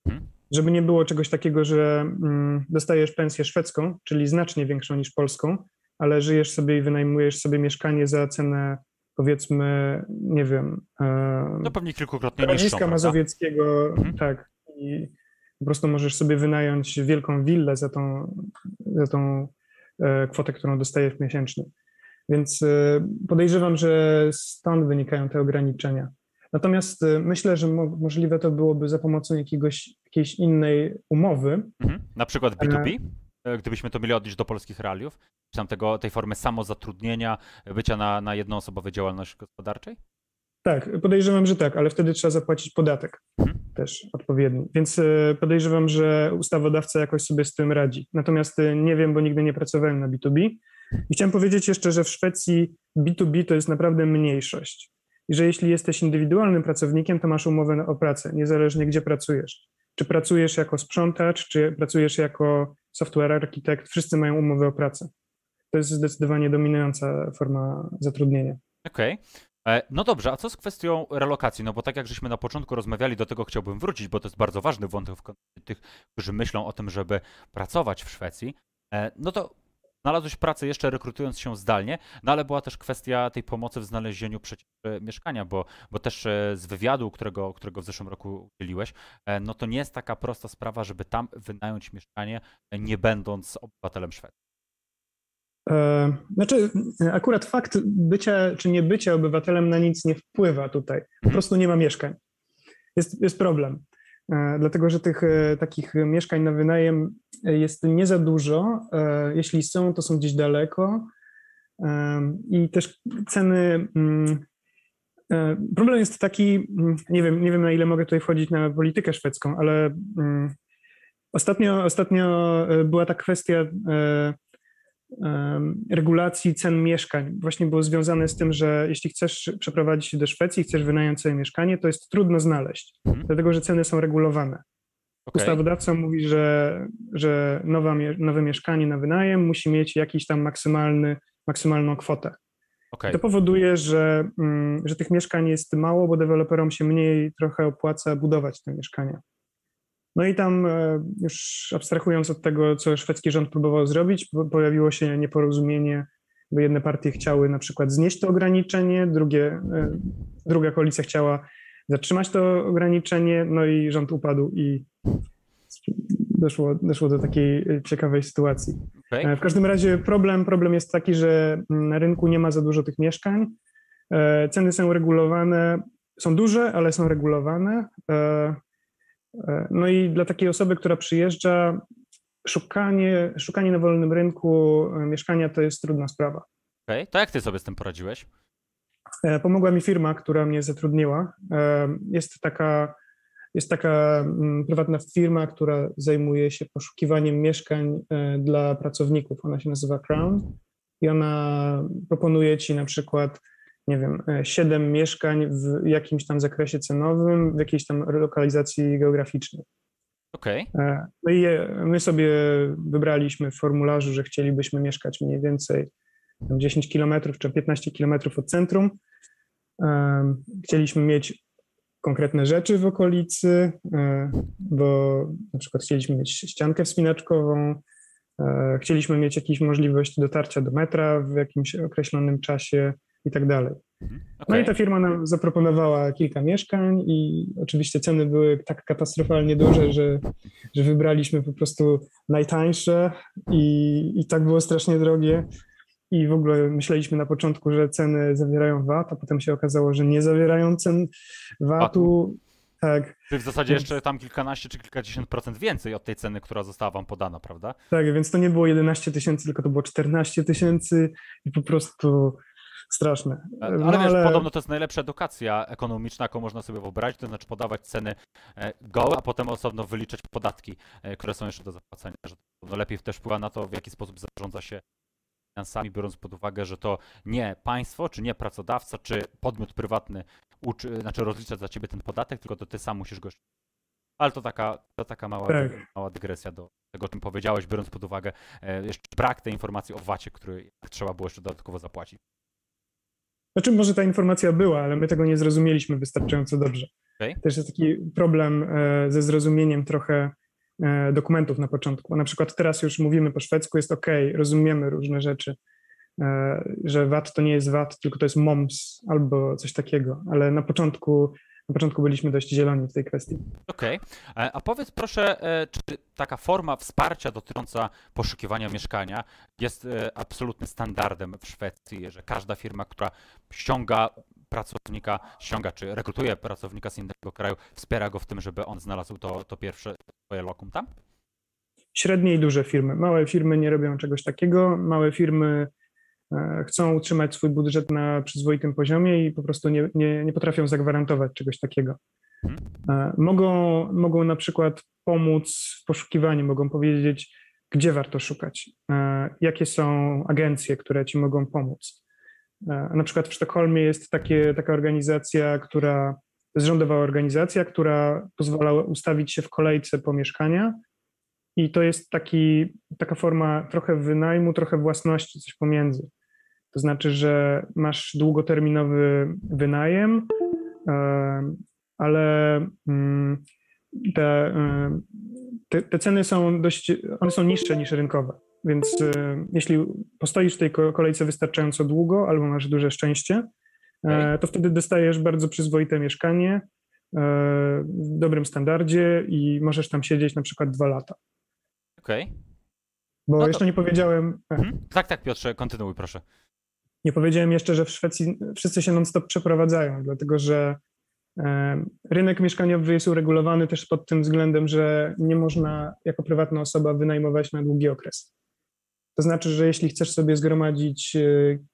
Hmm żeby nie było czegoś takiego, że mm, dostajesz pensję szwedzką, czyli znacznie większą niż polską, ale żyjesz sobie i wynajmujesz sobie mieszkanie za cenę powiedzmy, nie wiem... E, no pewnie kilkukrotnie niższą, Mazowieckiego, mhm. tak. I po prostu możesz sobie wynająć wielką willę za tą, za tą e, kwotę, którą dostajesz miesięcznie. Więc e, podejrzewam, że stąd wynikają te ograniczenia. Natomiast y, myślę, że mo możliwe to byłoby za pomocą jakiegoś, jakiejś innej umowy. Mhm. Na przykład B2B? E, gdybyśmy to mieli odnieść do polskich realiów? Czy tam tego, tej formy samozatrudnienia, bycia na, na jednoosobowej działalności gospodarczej? Tak, podejrzewam, że tak, ale wtedy trzeba zapłacić podatek mhm. też odpowiedni. Więc y, podejrzewam, że ustawodawca jakoś sobie z tym radzi. Natomiast nie wiem, bo nigdy nie pracowałem na B2B. I chciałem powiedzieć jeszcze, że w Szwecji B2B to jest naprawdę mniejszość i że jeśli jesteś indywidualnym pracownikiem, to masz umowę o pracę, niezależnie gdzie pracujesz. Czy pracujesz jako sprzątacz, czy pracujesz jako software architekt, wszyscy mają umowę o pracę. To jest zdecydowanie dominująca forma zatrudnienia. Okej. Okay. E, no dobrze, a co z kwestią relokacji? No bo tak jak żeśmy na początku rozmawiali, do tego chciałbym wrócić, bo to jest bardzo ważny wątek w tych, którzy myślą o tym, żeby pracować w Szwecji. E, no to Znalazłeś pracę jeszcze rekrutując się zdalnie, no ale była też kwestia tej pomocy w znalezieniu przecież e, mieszkania, bo, bo też e, z wywiadu, którego, którego w zeszłym roku udzieliłeś, e, no to nie jest taka prosta sprawa, żeby tam wynająć mieszkanie, nie będąc obywatelem Szwecji. Znaczy, akurat fakt bycia czy nie bycia obywatelem na nic nie wpływa tutaj. Po mhm. prostu nie ma mieszkań. Jest, jest problem. Dlatego że tych takich mieszkań na wynajem jest nie za dużo. Jeśli są, to są gdzieś daleko. I też ceny. Mm, problem jest taki, mm, nie wiem, nie wiem na ile mogę tutaj wchodzić na politykę szwedzką, ale mm, ostatnio, ostatnio była ta kwestia regulacji cen mieszkań właśnie było związane z tym, że jeśli chcesz przeprowadzić się do Szwecji, chcesz wynająć sobie mieszkanie, to jest trudno znaleźć, mhm. dlatego że ceny są regulowane. Okay. Ustawodawca mówi, że, że nowa, nowe mieszkanie na wynajem musi mieć jakiś tam maksymalny, maksymalną kwotę. Okay. To powoduje, że, mm, że tych mieszkań jest mało, bo deweloperom się mniej trochę opłaca budować te mieszkania. No i tam e, już abstrahując od tego, co szwedzki rząd próbował zrobić, pojawiło się nieporozumienie, bo jedne partie chciały na przykład znieść to ograniczenie, drugie, e, druga koalicja chciała zatrzymać to ograniczenie, no i rząd upadł i doszło, doszło do takiej ciekawej sytuacji. Okay. E, w każdym razie problem, problem jest taki, że na rynku nie ma za dużo tych mieszkań, ceny są regulowane, są duże, ale są regulowane. E, no i dla takiej osoby, która przyjeżdża, szukanie, szukanie na wolnym rynku e, mieszkania to jest trudna sprawa. Okej, okay. to jak ty sobie z tym poradziłeś? E, pomogła mi firma, która mnie zatrudniła. Jest taka, jest taka mm, prywatna firma, która zajmuje się poszukiwaniem mieszkań dla pracowników. Ona się nazywa Crown i ona proponuje ci na przykład nie wiem, e, siedem mieszkań w jakimś tam zakresie cenowym, w jakiejś tam lokalizacji geograficznej. Okej. Okay. No i my sobie wybraliśmy w formularzu, że chcielibyśmy mieszkać mniej więcej 10 km czy 15 km od centrum. Chcieliśmy mieć konkretne rzeczy w okolicy, e, bo na przykład chcieliśmy mieć ściankę wspinaczkową, e, chcieliśmy mieć jakąś możliwość dotarcia do metra w jakimś określonym czasie, i tak dalej. Okay. Mhm. No i ta firma nam zaproponowała kilka mieszkań i oczywiście ceny były tak katastrofalnie duże, że, że wybraliśmy po prostu najtańsze i, i tak było strasznie drogie. I w ogóle myśleliśmy na początku, że ceny zawierają VAT, a potem się okazało, że nie zawierają cen VAT-u. Tak. Czyli w zasadzie jeszcze tam kilkanaście czy kilkadziesiąt procent więcej od tej ceny, która została wam podana, prawda? Tak, więc to nie było 11 tysięcy, tylko to było 14 tysięcy i po prostu straszne. Ale, no, wiesz, ale... podobno to jest najlepsza edukacja ekonomiczna, jaką można sobie wyobrazić, to znaczy podawać ceny e, gołe, a potem osobno wyliczać podatki, e, które są jeszcze do zapłacenia, że to lepiej też wpływa na to, w jaki sposób zarządza się finansami, biorąc pod uwagę, że to nie państwo, czy nie pracodawca, czy podmiot prywatny uczy, znaczy rozlicza za ciebie ten podatek, tylko to ty sam musisz go ale to taka, to taka mała, tak. mała dygresja do tego, o czym powiedziałeś, biorąc pod uwagę e, jeszcze brak tej informacji o VAT-ie, który trzeba było jeszcze dodatkowo zapłacić. Znaczy, może ta informacja była, ale my tego nie zrozumieliśmy wystarczająco dobrze. Okay. Też jest taki problem e, ze zrozumieniem trochę e, dokumentów na początku. Na przykład teraz już mówimy po szwedzku, jest ok, rozumiemy różne rzeczy, e, że VAT to nie jest VAT, tylko to jest MOMS albo coś takiego, ale na początku na początku byliśmy dość zieloni w tej kwestii. Okej. Okay. E, a powiedz proszę, e, czy taka forma wsparcia dotycząca poszukiwania mieszkania jest e, absolutnym standardem w Szwecji, że każda firma, która ściąga pracownika, ściąga czy rekrutuje pracownika z innego kraju, wspiera go w tym, żeby on znalazł to, to pierwsze swoje lokum tam? Średnie i duże firmy. Małe firmy nie robią czegoś takiego. Małe firmy chcą utrzymać swój budżet na przyzwoitym poziomie i po prostu nie, nie, nie potrafią zagwarantować czegoś takiego. Mhm. E, mogą, mogą na przykład pomóc w poszukiwaniu, mogą powiedzieć, gdzie warto szukać, e, jakie są agencje, które ci mogą pomóc. Na przykład w Sztokholmie jest takie, taka organizacja, która, to jest rządowa organizacja, która pozwala ustawić się w kolejce po mieszkania i to jest taki, taka forma trochę wynajmu, trochę własności, coś pomiędzy. To znaczy, że masz długoterminowy wynajem, e, ale mm, te, e, te, te, ceny są dość, one są niższe niż rynkowe. Więc e, jeśli postoisz w tej kolejce wystarczająco długo albo masz duże szczęście, to wtedy dostajesz bardzo przyzwoite mieszkanie w dobrym standardzie i możesz tam siedzieć na przykład dwa lata. Okej. Okay. Bo no jeszcze to... nie powiedziałem. Mhm. Tak, tak, Piotrze, kontynuuj proszę. Nie powiedziałem jeszcze, że w Szwecji wszyscy się non-stop przeprowadzają, dlatego że Rynek mieszkaniowy jest uregulowany też pod tym względem, że nie można jako prywatna osoba wynajmować na długi okres. To znaczy, że jeśli chcesz sobie zgromadzić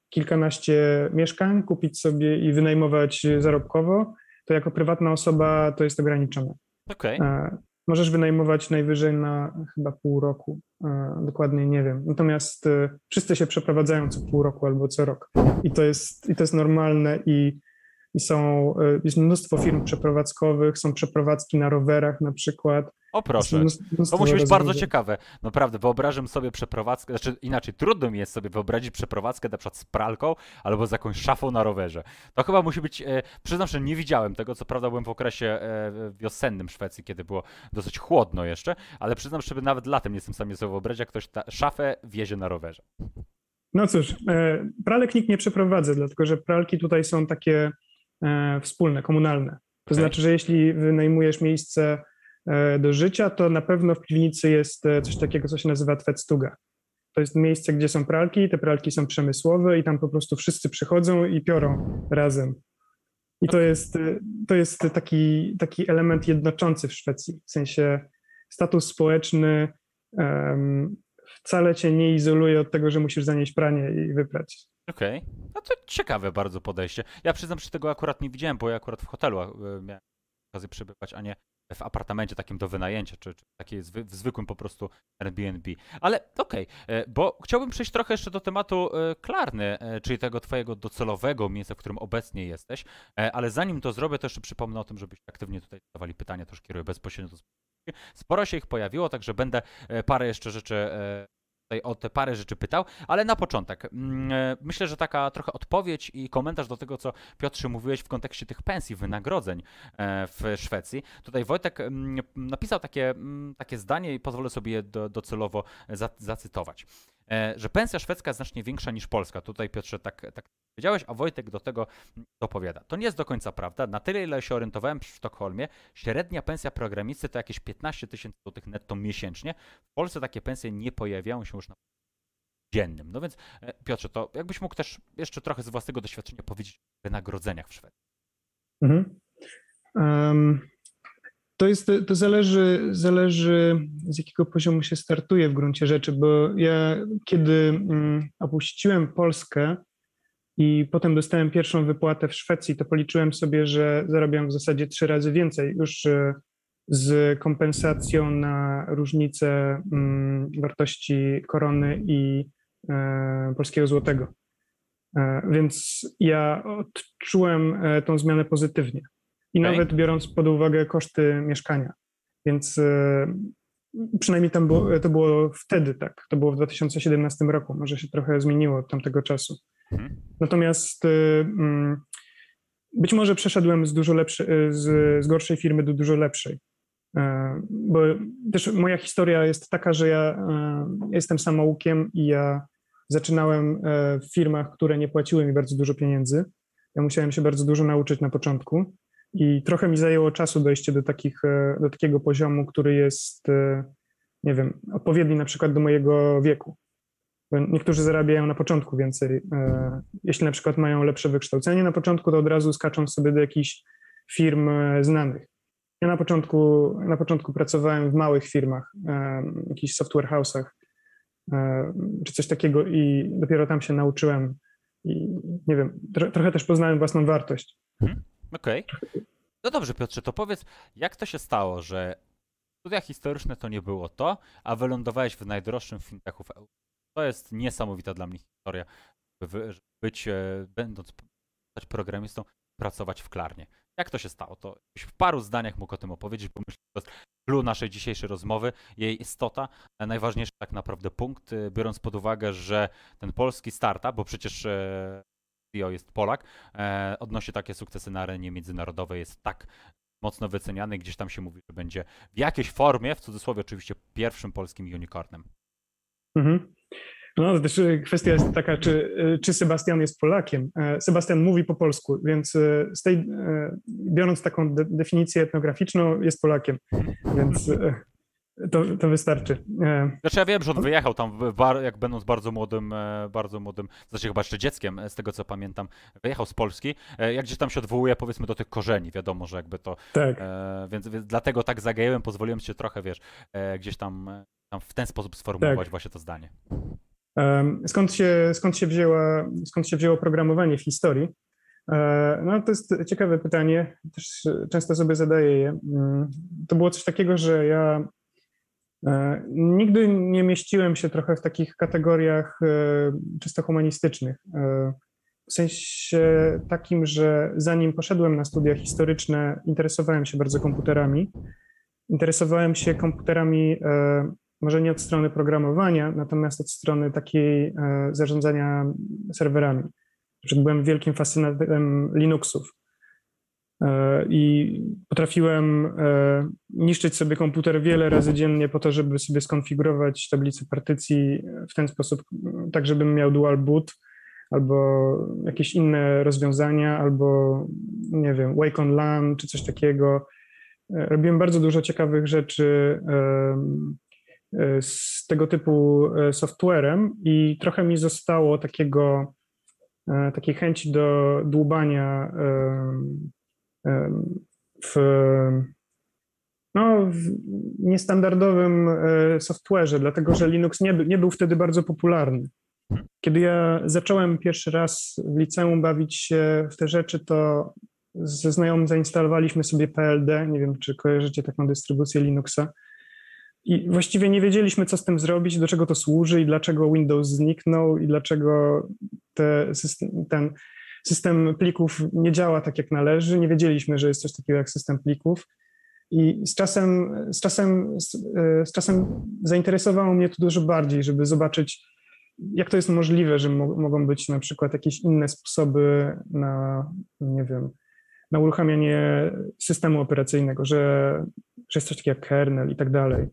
kilkanaście mieszkań, kupić sobie i wynajmować zarobkowo, to jako prywatna osoba to jest ograniczone. Okay. Możesz wynajmować najwyżej na chyba pół roku, dokładnie nie wiem. Natomiast e, wszyscy się przeprowadzają co pół roku albo co rok. I to jest, i to jest normalne i i są, e, jest mnóstwo firm przeprowadzkowych, są przeprowadzki na rowerach na przykład. O proszę, to musi być bardzo ciekawe. Naprawdę, wyobrażam sobie przeprowadzkę, znaczy inaczej, trudno mi jest sobie wyobrazić przeprowadzkę na przykład z pralką albo z jakąś szafą na rowerze. To chyba musi być, e, przyznam, że nie widziałem tego, co prawda byłem w okresie e, wiosennym Szwecji, kiedy było dosyć chłodno jeszcze, ale przyznam, że nawet latem nie jestem w stanie sobie wyobrazić, jak ktoś ta szafę wiezie na rowerze. No cóż, e, pralek nikt nie przeprowadza, dlatego że pralki tutaj są takie E, wspólne, komunalne. To okay. znaczy, że jeśli wynajmujesz miejsce do życia, to na pewno w piwnicy jest e, coś takiego, co się nazywa Tvetstuga. To jest miejsce, gdzie są pralki, te pralki są przemysłowe i tam po prostu wszyscy przychodzą i piorą razem. I to jest, to jest taki, taki element jednoczący w Szwecji. W sensie status społeczny um, wcale cię nie izoluje od tego, że musisz zanieść pranie i wyprać. Okej. Okay. No to ciekawe bardzo podejście. Ja przyznam, że tego akurat nie widziałem, bo ja akurat w hotelu e, miałem okazję przebywać, a nie w apartamencie takim do wynajęcia, czy, czy takiej zwy, w zwykłym po prostu Airbnb. Ale okej, okay, e, bo chciałbym przejść trochę jeszcze do tematu e, Klarny, czyli tego twojego docelowego miejsca, w którym obecnie jesteś. Ale zanim to zrobię, to jeszcze przypomnę o tym, żebyście aktywnie tutaj zadawali pytania, też kieruję bezpośrednio do Sporo się ich pojawiło, także będę parę jeszcze rzeczy tutaj o te parę rzeczy pytał, ale na początek mm, e, myślę, że taka trochę odpowiedź i komentarz do tego, co Piotrze mówiłeś w kontekście tych pensji, wynagrodzeń e, w Szwecji. Tutaj Wojtek mm, napisał takie, mm, takie zdanie i pozwolę sobie je docelowo zacytować. E, że pensja szwedzka jest znacznie większa niż polska. Tutaj Piotrze tak, tak powiedziałeś, a Wojtek do tego dopowiada. To nie jest do końca prawda. Na tyle, ile się orientowałem w Sztokholmie, średnia pensja programisty to jakieś 15 tysięcy złotych netto miesięcznie. W Polsce takie pensje nie pojawiają się już na dziennym. No więc e, Piotrze, to jakbyś mógł też jeszcze trochę z własnego doświadczenia powiedzieć o wynagrodzeniach w Szwecji. Mhm. Um, to, jest, to zależy, zależy, z jakiego poziomu się startuje w gruncie rzeczy, bo ja kiedy um, opuściłem Polskę i potem dostałem pierwszą wypłatę w Szwecji, to policzyłem sobie, że zarabiam w zasadzie trzy razy więcej. Już e, z kompensacją na różnicę um, wartości korony i e, polskiego złotego. E, więc ja odczułem tą zmianę pozytywnie. I okay. nawet biorąc pod uwagę koszty mieszkania. Więc e, przynajmniej tam było, to było wtedy tak. To było w 2017 roku. Może się trochę zmieniło od tamtego czasu. Mhm. Natomiast e, mm, być może przeszedłem z dużo lepszej, z, z gorszej firmy do dużo lepszej. E, bo też moja historia jest taka, że ja jestem samoukiem i ja zaczynałem w firmach, które nie płaciły mi bardzo dużo pieniędzy. Ja musiałem się bardzo dużo nauczyć na początku. I trochę mi zajęło czasu dojście do, takich, e, do takiego poziomu, który jest, e, nie wiem, odpowiedni na przykład do mojego wieku. Niektórzy zarabiają na początku więcej. E, jeśli na przykład mają lepsze wykształcenie na początku, to od razu skaczą sobie do jakichś firm znanych. Ja na początku, na początku pracowałem w małych firmach, jakichś software house'ach, czy coś takiego i dopiero tam się nauczyłem i nie wiem, trochę też poznałem własną wartość. Okej. Okay. No dobrze, Piotrze, to powiedz, jak to się stało, że studia historyczne to nie było to, a wylądowałeś w najdroższym fintechu w Europie? To jest niesamowita dla mnie historia, by być, e, będąc programistą, pracować w Klarnie. Jak to się stało? To w paru zdaniach mógł o tym opowiedzieć, bo myślę, że to jest clue naszej dzisiejszej rozmowy, jej istota, najważniejszy tak naprawdę punkt, e, biorąc pod uwagę, że ten polski startup, bo przecież CEO jest Polak, e, odnosi takie sukcesy na arenie międzynarodowej, jest tak mocno wyceniany, gdzieś tam się mówi, że będzie w jakiejś formie, w cudzysłowie oczywiście, pierwszym polskim unicornem. Mhm. No, też e, kwestia jest taka, czy, e, czy Sebastian jest Polakiem. Sebastian mówi po polsku, więc z tej, biorąc taką de definicję etnograficzną, jest Polakiem. Więc To, to wystarczy. E, znaczy ja wiem, że on wyjechał tam, jak będąc bardzo młodym, e, bardzo młodym, znaczy chyba jeszcze dzieckiem, z tego co pamiętam, wyjechał z Polski. Jak gdzieś tam się odwołuje powiedzmy do tych korzeni, wiadomo, że jakby to... Tak. Więc, więc dlatego tak zagajałem, pozwoliłem się trochę, wiesz, gdzieś tam, tam w ten sposób sformułować tak. właśnie to zdanie. Skąd się, skąd, się wzięła, skąd się wzięło programowanie w historii? E, no to jest ciekawe pytanie, też często sobie zadaję je. Mm, to było coś takiego, że ja e, nigdy nie mieściłem się trochę w takich kategoriach e, czysto humanistycznych. W sensie takim, że zanim poszedłem na studia historyczne, interesowałem się bardzo komputerami. Interesowałem się komputerami może nie od strony programowania, natomiast od strony takiej zarządzania serwerami byłem wielkim fascynatem Linuxów. E, I potrafiłem e, niszczyć sobie komputer wiele razy dziennie po to, żeby sobie skonfigurować tablicę partycji w ten sposób, tak żebym miał dual boot albo jakieś inne rozwiązania, albo nie wiem, Wake on LAN czy coś takiego. E, robiłem bardzo dużo ciekawych rzeczy z tego typu softwarem i trochę mi zostało takiego E, takiej chęci do dłubania w, no, w niestandardowym e, software'ze, dlatego że Linux nie, nie był wtedy bardzo popularny. Kiedy ja zacząłem pierwszy raz w liceum bawić się w te rzeczy, to ze znajomym zainstalowaliśmy sobie PLD. Nie wiem, czy kojarzycie taką dystrybucję Linuxa. I właściwie nie wiedzieliśmy, co z tym zrobić, do czego to służy i dlaczego Windows zniknął i dlaczego te ten system plików nie działa tak, jak należy. Nie wiedzieliśmy, że jest coś takiego jak system plików. I z czasem, z czasem, z czasem zainteresowało mnie to dużo bardziej, żeby zobaczyć, jak to jest możliwe, że mo mogą być na przykład jakieś inne sposoby na, nie wiem, na uruchamianie systemu operacyjnego, że, że jest coś takiego jak kernel i tak dalej.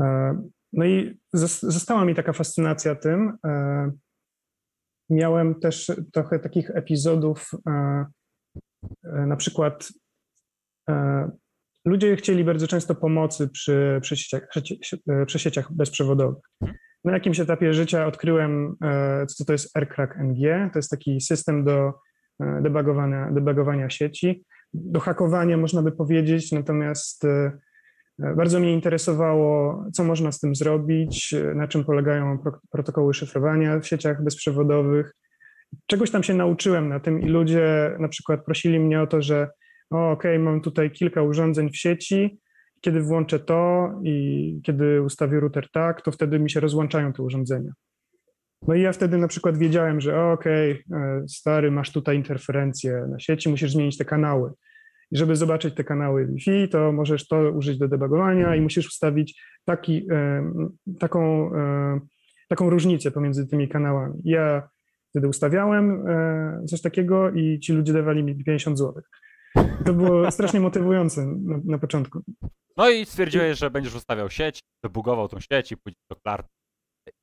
E, no i została mi taka fascynacja tym. E, miałem też trochę takich epizodów, e, na przykład ludzie chcieli bardzo często pomocy przy, przy, sieciach, przy sieciach bezprzewodowych. Na jakimś etapie życia odkryłem, co to jest AirCrack NG. To jest taki system do debugowania, debugowania sieci, do hakowania można by powiedzieć, natomiast bardzo mnie interesowało, co można z tym zrobić, na czym polegają protokoły szyfrowania w sieciach bezprzewodowych. Czegoś tam się nauczyłem na tym i ludzie na przykład prosili mnie o to, że o, okej, okay, mam tutaj kilka urządzeń w sieci, kiedy włączę to i kiedy ustawię router tak, to wtedy mi się rozłączają te urządzenia. No i ja wtedy na przykład wiedziałem, że okej, okay, e, stary, masz tutaj interferencję na sieci, musisz zmienić te kanały. I żeby zobaczyć te kanały Wi-Fi, to możesz to użyć do debugowania i musisz ustawić taki, taką, taką różnicę pomiędzy tymi kanałami. Ja wtedy ustawiałem e, coś takiego i ci ludzie dawali mi 50 zł. To było *laughs* strasznie motywujące na, na początku. No i stwierdziłeś, że będziesz ustawiał sieć, debugował tą sieć i pójdziesz do Clark.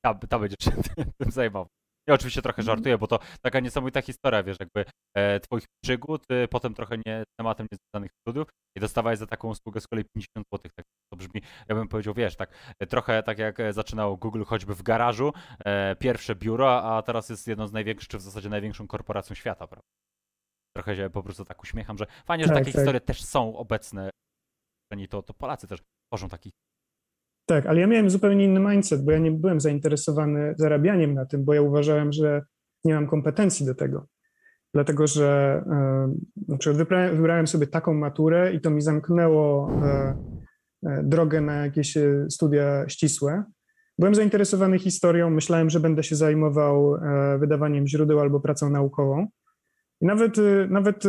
Ta, ta będzie się *laughs* tym zajmował. Ja oczywiście trochę mhm. żartuję, bo to taka niesamowita historia, wiesz, jakby e, twoich przygód, e, potem trochę nie tematem niezwiązanych studiów i dostawałeś za taką usługę z kolei 50 zł. Tak to brzmi, ja bym powiedział, wiesz, tak e, trochę tak jak e, zaczynał Google choćby w garażu, e, pierwsze biuro, a teraz jest jedną z największych, czy w zasadzie największą korporacją świata, prawda? Trochę się po prostu tak uśmiecham, że fajnie, że tak, takie tak. historie też są obecne. To, to Polacy też tworzą takich tak, ale ja miałem zupełnie inny mindset, bo ja nie byłem zainteresowany zarabianiem na tym, bo ja uważałem, że nie mam kompetencji do tego. Dlatego, że na przykład wybrałem, wybrałem sobie taką maturę i to mi zamknęło e, e, drogę na jakieś e, studia ścisłe. Byłem zainteresowany historią, myślałem, że będę się zajmował wydawaniem źródeł albo pracą naukową. I nawet, nawet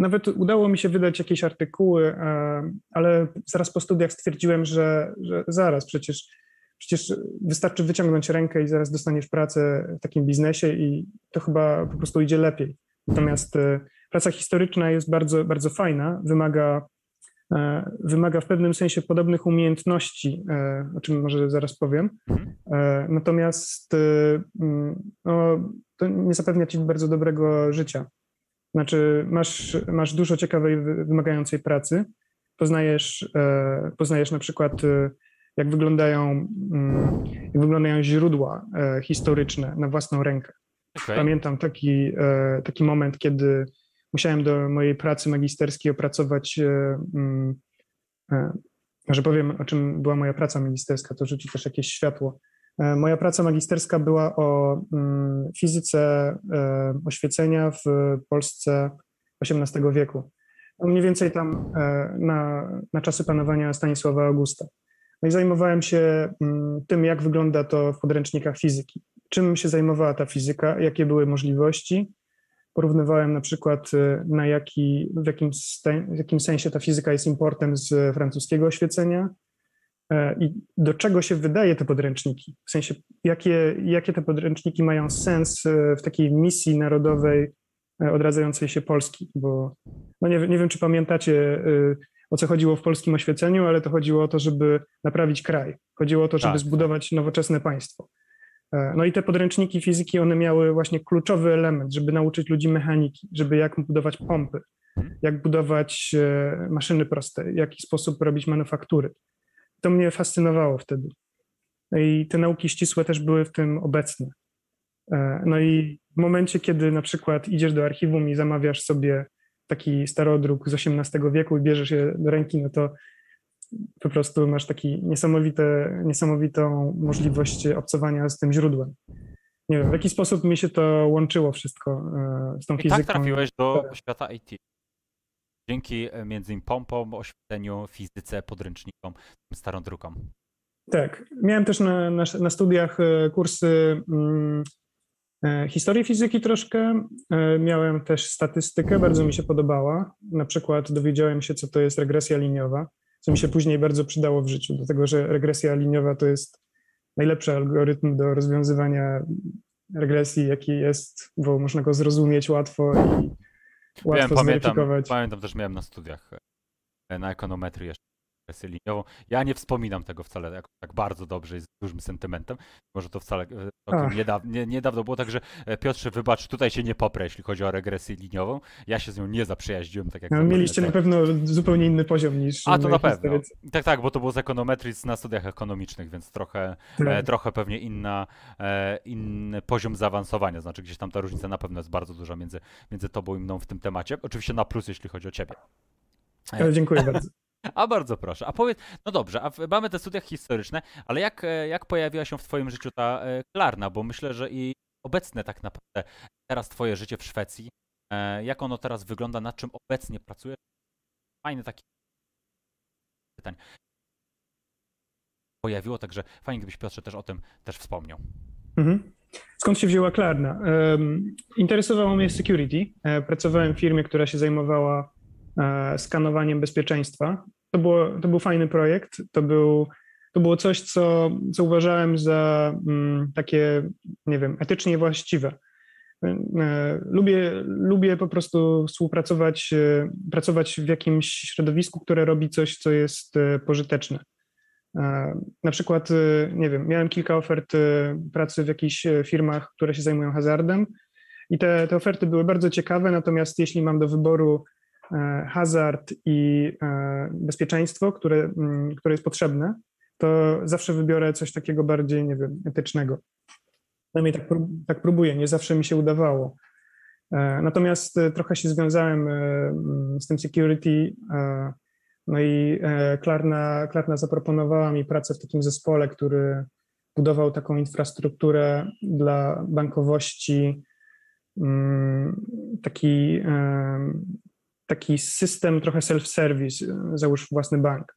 nawet udało mi się wydać jakieś artykuły, e, ale zaraz po studiach stwierdziłem, że, że zaraz, przecież, przecież wystarczy wyciągnąć rękę i zaraz dostaniesz pracę w takim biznesie i to chyba po prostu idzie lepiej. Natomiast e, praca historyczna jest bardzo, bardzo fajna, wymaga, e, wymaga w pewnym sensie podobnych umiejętności, o czym może zaraz powiem. Mhm. Natomiast no, to nie zapewnia ci bardzo dobrego życia. Znaczy, masz, masz dużo ciekawej, wymagającej pracy, poznajesz, poznajesz na przykład jak wyglądają, mm, jak wyglądają źródła historyczne na własną rękę. Okay. Pamiętam taki, taki moment, kiedy musiałem do mojej pracy magisterskiej opracować, mm, że powiem, o czym była moja praca magisterska, to rzuci też jakieś światło. E, moja praca magisterska była o mm, fizyce e, oświecenia w Polsce XVIII wieku. No, mniej więcej tam e, na, na czasy panowania Stanisława Augusta. No i zajmowałem się mm, tym, jak wygląda to w podręcznikach fizyki. Czym się zajmowała ta fizyka, jakie były możliwości. Porównywałem na przykład, na jaki, w, jakim, w jakim sensie ta fizyka jest importem z francuskiego oświecenia, i do czego się wydaje te podręczniki? W sensie, jakie, jakie te podręczniki mają sens e, w takiej misji narodowej e, odradzającej się Polski? Bo no nie, nie wiem, czy pamiętacie, o co chodziło w polskim oświeceniu, ale to chodziło o to, żeby naprawić kraj. Chodziło o to, żeby tak. zbudować nowoczesne państwo. No i te podręczniki fizyki, one miały właśnie kluczowy element, żeby nauczyć ludzi mechaniki, żeby jak budować pompy, mhm. jak budować maszyny proste, w jaki sposób robić manufaktury to mnie fascynowało wtedy. I te nauki ścisłe też były w tym obecne. E, no i w momencie, kiedy na przykład idziesz do archiwum i zamawiasz sobie taki starodruk z XVIII wieku i bierzesz je do ręki, no to po prostu masz taki niesamowite, niesamowitą możliwość obcowania z tym źródłem. Nie wiem, w jaki sposób mi się to łączyło wszystko e, z tą I tak fizyką. I tak trafiłeś do świata IT. Dzięki e, między innymi pompom, oświetleniu, fizyce, podręcznikom, starą drukom. Tak. Miałem też na, na, na studiach e, kursy hmm, historii fizyki troszkę. Miałem też statystykę, bardzo mi się podobała. Na przykład dowiedziałem się, co to jest regresja liniowa, co mi się później bardzo przydało w życiu, dlatego że regresja liniowa to jest najlepszy algorytm do rozwiązywania regresji, jaki jest, bo można go zrozumieć łatwo i Łatwo Wiem, pamiętam, pamiętam też miałem na studiach e, na ekonometrii jeszcze wersję liniową. Ja nie wspominam tego wcale tak, tak bardzo dobrze i z dużym sentymentem. Może to wcale e, niedawno, nie, niedawno było, także e, Piotrze, wybacz, tutaj się nie poprę, jeśli chodzi o regresję liniową. Ja się z nią nie zaprzyjaździłem, tak jak... No, mieliście na pewno zupełnie inny poziom niż... A, to na pewno. Tak, tak, bo to było z ekonometrii na studiach ekonomicznych, więc trochę, tak. trochę pewnie inna, inny poziom zaawansowania, znaczy gdzieś tam ta różnica na pewno jest bardzo duża między, między tobą i mną w tym temacie. Oczywiście na plus, jeśli chodzi o ciebie. dziękuję *laughs* bardzo. A bardzo proszę. A powiedz, no dobrze, a mamy te studia historyczne, ale jak, e, jak pojawiła się w Twoim życiu ta e, Klarna? Bo myślę, że i obecne tak naprawdę teraz Twoje życie w Szwecji, e, jak ono teraz wygląda, nad czym obecnie pracujesz? Fajny taki pytań pojawiło, także fajnie gdybyś Piotrze też o tym też wspomniał. Mhm. Skąd się wzięła Klarna? Interesowało mnie security. Pracowałem w firmie, która się zajmowała skanowaniem bezpieczeństwa. To, było, to był fajny projekt, to, był, to było coś, co, co uważałem za mm, takie, nie wiem, etycznie właściwe. E, lubię, lubię po prostu współpracować, e, pracować w jakimś środowisku, które robi coś, co jest pożyteczne. Na przykład, nie wiem, miałem kilka ofert pracy w jakichś firmach, które się zajmują hazardem i te, te oferty były bardzo ciekawe, natomiast jeśli mam do wyboru E, hazard i e, bezpieczeństwo, które, mm, które jest potrzebne, to zawsze wybiorę coś takiego bardziej, nie wiem, etycznego. Przynajmniej tak, tak próbuję, nie zawsze mi się udawało. E, natomiast trochę się związałem mm, z tym security, no i Klarna, Klarna zaproponowała mi pracę w takim zespole, który budował taką infrastrukturę dla bankowości, mm, taki taki system trochę self-service, e, załóż własny bank.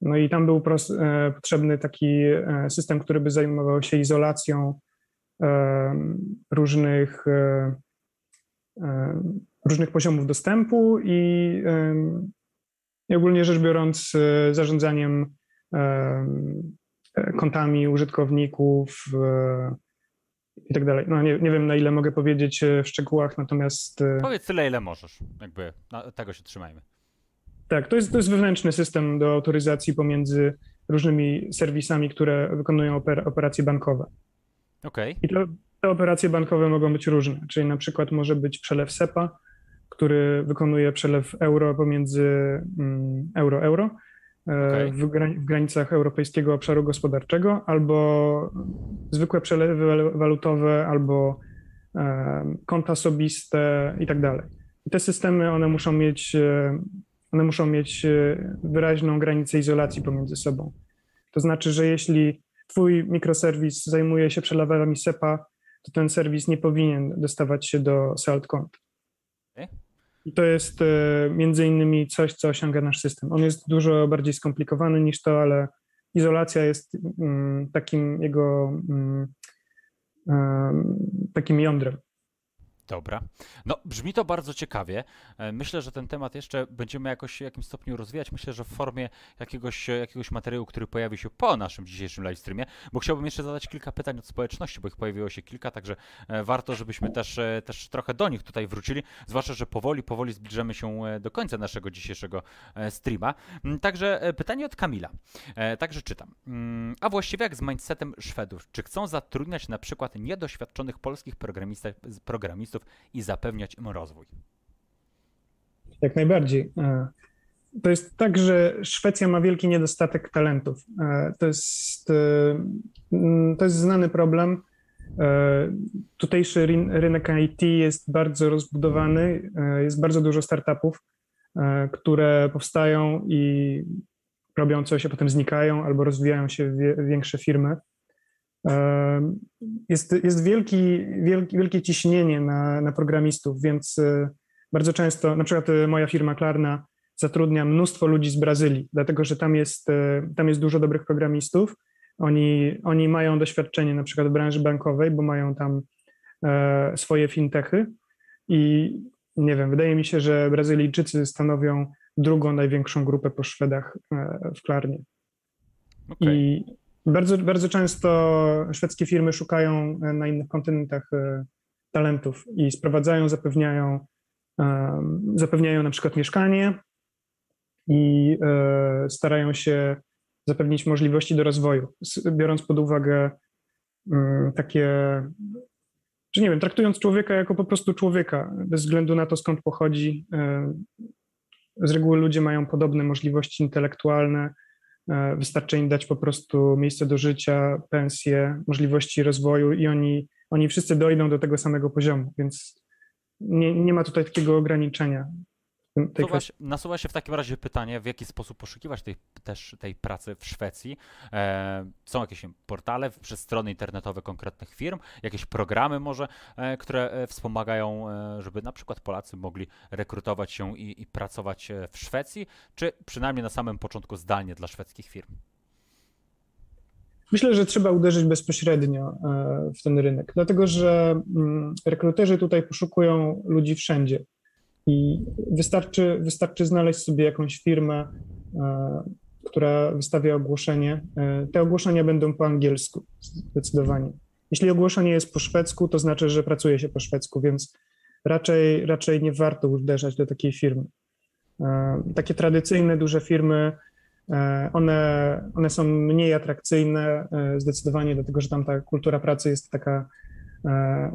No i tam był e, potrzebny taki e, system, który by zajmował się izolacją różnych, różnych poziomów dostępu i, i ogólnie rzecz biorąc zarządzaniem kontami użytkowników, i tak dalej. No nie, nie wiem, na ile mogę powiedzieć e, w szczegółach, natomiast... E, Powiedz tyle, ile możesz. Jakby tego się trzymajmy. Tak, to jest, to jest wewnętrzny system do autoryzacji pomiędzy różnymi serwisami, które wykonują oper, operacje bankowe. Okej. Okay. I to, te operacje bankowe mogą być różne, czyli na przykład może być przelew SEPA, który wykonuje przelew euro pomiędzy mm, euro-euro okay. w, w granicach Europejskiego Obszaru Gospodarczego, albo zwykłe przelewy walutowe, albo konta osobiste i tak dalej. I te systemy, one muszą mieć, one muszą mieć wyraźną granicę izolacji pomiędzy sobą. To znaczy, że jeśli twój mikroserwis zajmuje się przelewami SEPA, to ten serwis nie powinien dostawać się do salt kont. To jest e, między innymi coś, co osiąga nasz system. On jest dużo bardziej skomplikowany niż to, ale izolacja jest mm, takim jego mm, takim jądrem. Dobra. No, brzmi to bardzo ciekawie. E, myślę, że ten temat jeszcze będziemy jakoś w jakimś stopniu rozwijać. Myślę, że w formie jakiegoś, jakiegoś materiału, który pojawi się po naszym dzisiejszym live streamie, bo chciałbym jeszcze zadać kilka pytań od społeczności, bo ich pojawiło się kilka, także e, warto, żebyśmy też, e, też trochę do nich tutaj wrócili, zwłaszcza, że powoli, powoli zbliżamy się do końca naszego dzisiejszego streama. Mm, także pytanie od Kamila. Także czytam. Mm, a właściwie jak z mindsetem Szwedów? Czy chcą zatrudniać na przykład niedoświadczonych polskich programistów i zapewniać im rozwój. Jak najbardziej. E, to jest tak, że Szwecja ma wielki niedostatek talentów. E, to jest, e, to jest znany problem. Tutejszy rynek IT jest bardzo rozbudowany, jest bardzo dużo startupów, które powstają i robią coś, a potem znikają albo rozwijają się w większe firmy. Jest, jest wielki, wielki, wielkie ciśnienie na, na programistów, więc e, bardzo często, na przykład e, moja firma Klarna zatrudnia mnóstwo ludzi z Brazylii, dlatego że tam jest, e, tam jest dużo dobrych programistów. Oni, oni mają doświadczenie na przykład w branży bankowej, bo mają tam swoje fintechy i nie wiem, wydaje mi się, że Brazylijczycy stanowią drugą największą grupę po Szwedach w Klarnie. Okay. I bardzo, bardzo często szwedzkie firmy szukają e, na innych kontynentach e, talentów i sprowadzają, zapewniają, e, zapewniają na przykład mieszkanie i starają się zapewnić możliwości do rozwoju, biorąc pod uwagę mm, takie, że nie wiem, traktując człowieka jako po prostu człowieka, bez względu na to, skąd pochodzi. Z reguły ludzie mają podobne możliwości intelektualne, E, wystarczy im dać po prostu miejsce do życia, pensję, możliwości rozwoju i oni, oni wszyscy dojdą do tego samego poziomu, więc nie, nie ma tutaj takiego ograniczenia. Nasuwa się, nasuwa się w takim razie pytanie, w jaki sposób poszukiwać tej, też tej pracy w Szwecji. E, są jakieś portale przez strony internetowe konkretnych firm, jakieś programy może, e, które e, wspomagają, e, żeby na przykład Polacy mogli rekrutować się i, i pracować e, w Szwecji, czy przynajmniej na samym początku zdalnie dla szwedzkich firm? Myślę, że trzeba uderzyć bezpośrednio e, w ten rynek, dlatego że mm, rekruterzy tutaj poszukują ludzi wszędzie. I wystarczy, wystarczy znaleźć sobie jakąś firmę, e, która wystawia ogłoszenie. E, te ogłoszenia będą po angielsku, zdecydowanie. Jeśli ogłoszenie jest po szwedzku, to znaczy, że pracuje się po szwedzku, więc raczej, raczej nie warto uderzać do takiej firmy. E, takie tradycyjne, duże firmy, one, one są mniej atrakcyjne zdecydowanie, dlatego że tam ta kultura pracy jest taka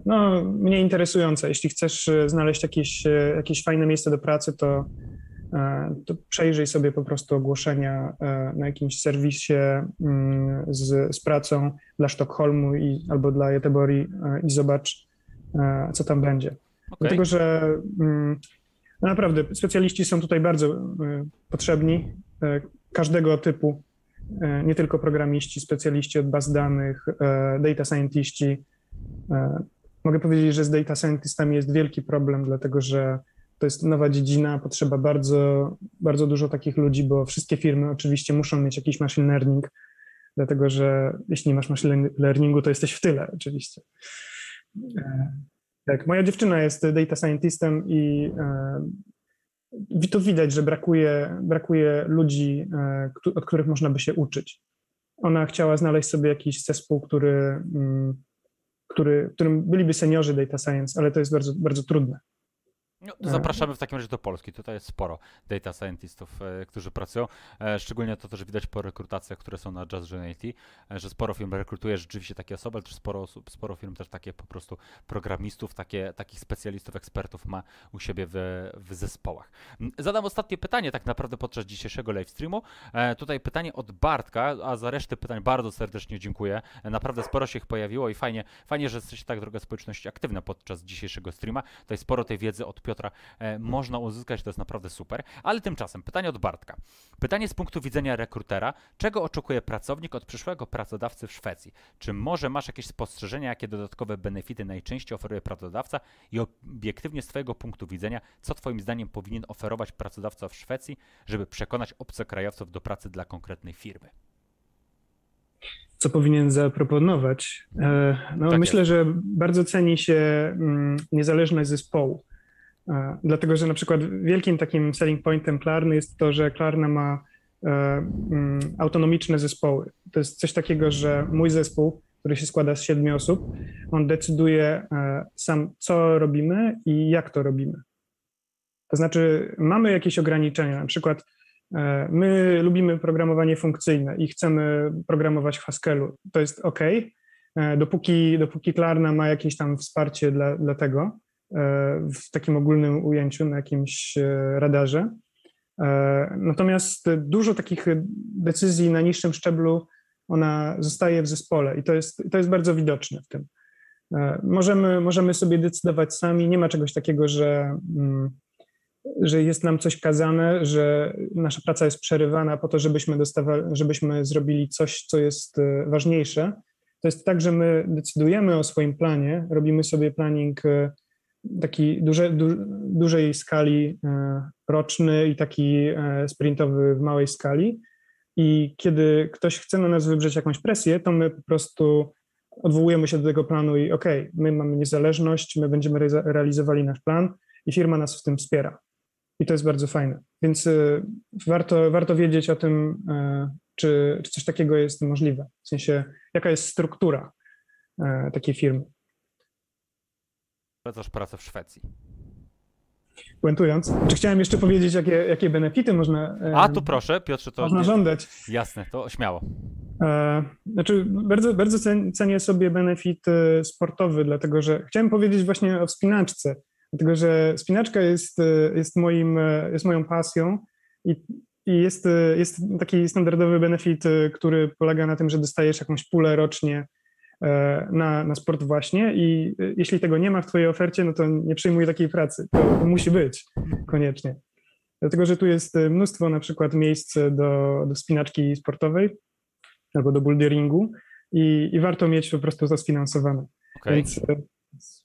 no, mnie interesujące. Jeśli chcesz e, znaleźć jakieś, e, jakieś fajne miejsce do pracy, to, to przejrzyj sobie po prostu ogłoszenia na jakimś serwisie mm, z, z pracą dla Sztokholmu i, albo dla Göteborgi i zobacz, co tam będzie. Okay. Dlatego, że mm, no naprawdę specjaliści są tutaj bardzo potrzebni, każdego typu, nie tylko programiści, specjaliści od baz danych, data scientiści, E, mogę powiedzieć, że z data scientystami jest wielki problem, dlatego że to jest nowa dziedzina, potrzeba bardzo, bardzo dużo takich ludzi, bo wszystkie firmy oczywiście muszą mieć jakiś machine learning, dlatego że jeśli nie masz machine learningu, to jesteś w tyle oczywiście. E, tak, moja dziewczyna jest data scientistem i e, to widać, że brakuje, brakuje ludzi, od których można by się uczyć. Ona chciała znaleźć sobie jakiś zespół, który mm, który, którym byliby seniorzy data science, ale to jest bardzo, bardzo trudne. No, zapraszamy w takim razie do Polski. Tutaj jest sporo data scientistów, e, którzy pracują. E, szczególnie to też widać po rekrutacjach, które są na Just IT, e, że sporo firm rekrutuje rzeczywiście takie osoby, ale też sporo, osób, sporo firm też takie po prostu programistów, takie, takich specjalistów, ekspertów ma u siebie w, w zespołach. Zadam ostatnie pytanie tak naprawdę podczas dzisiejszego live streamu. Tutaj pytanie od Bartka, a za resztę pytań bardzo serdecznie dziękuję. Naprawdę sporo się ich pojawiło i fajnie, fajnie że jesteście tak droga społeczności aktywna podczas dzisiejszego streama. Tutaj sporo tej wiedzy od Piotra e, można uzyskać, to jest naprawdę super. Ale tymczasem pytanie od Bartka. Pytanie z punktu widzenia rekrutera. Czego oczekuje pracownik od przyszłego pracodawcy w Szwecji? Czy może masz jakieś spostrzeżenia, jakie dodatkowe benefity najczęściej oferuje pracodawca i obiektywnie z Twojego punktu widzenia, co Twoim zdaniem powinien oferować pracodawca w Szwecji, żeby przekonać obcokrajowców do pracy dla konkretnej firmy? co powinien zaproponować. E, no, tak myślę, jest. że bardzo ceni się mm, niezależność zespołu. E, dlatego, że na przykład wielkim takim selling pointem Klarny jest to, że Klarna ma e, mm, autonomiczne zespoły. To jest coś takiego, że mój zespół, który się składa z siedmiu osób, on decyduje sam, co robimy i jak to robimy. To znaczy, mamy jakieś ograniczenia, na przykład E, my lubimy programowanie funkcyjne i chcemy programować w Haskellu. To jest OK, e, dopóki, dopóki Klarna ma jakieś tam wsparcie dla, dla tego e, w takim ogólnym ujęciu na jakimś radarze. Natomiast dużo takich decyzji na niższym szczeblu ona zostaje w zespole i to jest, to jest bardzo widoczne w tym. Możemy, możemy sobie decydować sami, nie ma czegoś takiego, że mm, że jest nam coś kazane, że nasza praca jest przerywana po to, żebyśmy, dostawali, żebyśmy zrobili coś, co jest e, ważniejsze. To jest tak, że my decydujemy o swoim planie, robimy sobie planning e, taki duże, du, dużej skali e, roczny i taki sprintowy w małej skali. I kiedy ktoś chce na nas wywrzeć jakąś presję, to my po prostu odwołujemy się do tego planu i ok, my mamy niezależność, my będziemy re realizowali nasz plan i firma nas w tym wspiera. I to jest bardzo fajne. Więc y, warto, warto wiedzieć o tym, czy, czy coś takiego jest możliwe. W sensie, jaka jest struktura takiej firmy. Polecasz pracę w Szwecji. Puentując, czy chciałem jeszcze powiedzieć, jakie, jakie benefity można. A tu proszę, Piotrze, to. Można żądać. Jasne, to śmiało. E, znaczy, bardzo, bardzo cenię sobie benefit sportowy, dlatego że chciałem powiedzieć właśnie o wspinaczce dlatego że spinaczka jest, e, jest, moim, e, jest moją pasją i, i jest, e, jest taki standardowy benefit, który polega na tym, że dostajesz jakąś pulę rocznie na, na sport właśnie i jeśli tego nie ma w twojej ofercie, no to nie przyjmuj takiej pracy. To musi być koniecznie. Dlatego, że tu jest mnóstwo na przykład miejsc do, do spinaczki sportowej albo do boulderingu i, i warto mieć po prostu to sfinansowane. Okay. Więc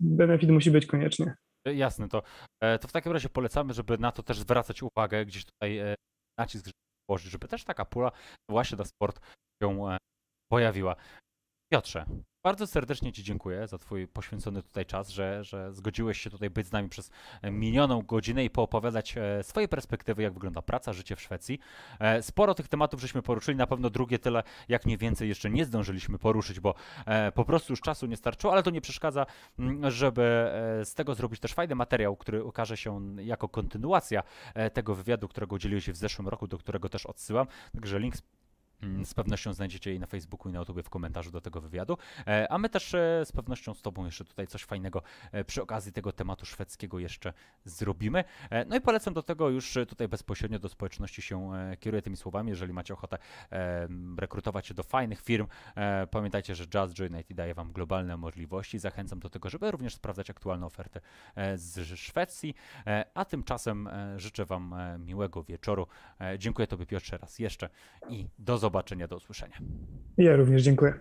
benefit musi być koniecznie. Jasne, to, e, to w takim razie polecamy, żeby na to też zwracać uwagę, gdzieś tutaj e, nacisk położyć, żeby też taka pula właśnie na sport się e, pojawiła. Piotrze, bardzo serdecznie Ci dziękuję za Twój poświęcony tutaj czas, że, że zgodziłeś się tutaj być z nami przez e, minioną godzinę i poopowiadać e, swoje perspektywy, jak wygląda praca, życie w Szwecji. E, sporo tych tematów żeśmy poruszyli, na pewno drugie tyle, jak nie więcej, jeszcze nie zdążyliśmy poruszyć, bo po prostu już czasu nie starczyło, ale to nie przeszkadza, żeby z tego zrobić też fajny materiał, który ukaże się jako kontynuacja tego wywiadu, którego udzieliłeś w zeszłym roku, do którego też odsyłam. Także link z pewnością znajdziecie jej na Facebooku i na YouTube w komentarzu do tego wywiadu. E, a my też e, z pewnością z Tobą jeszcze tutaj coś fajnego e, przy okazji tego tematu szwedzkiego jeszcze zrobimy. No i polecam do tego już tutaj bezpośrednio do społeczności się kieruję tymi słowami. Jeżeli macie ochotę rekrutować się do fajnych firm, pamiętajcie, że Just Join IT daje Wam globalne możliwości. Zachęcam do tego, żeby również sprawdzać aktualne oferty z Szwecji. A tymczasem życzę Wam miłego wieczoru. Dziękuję Tobie Piotrze raz jeszcze i do zobaczenia zobaczenia, do usłyszenia. Ja również dziękuję.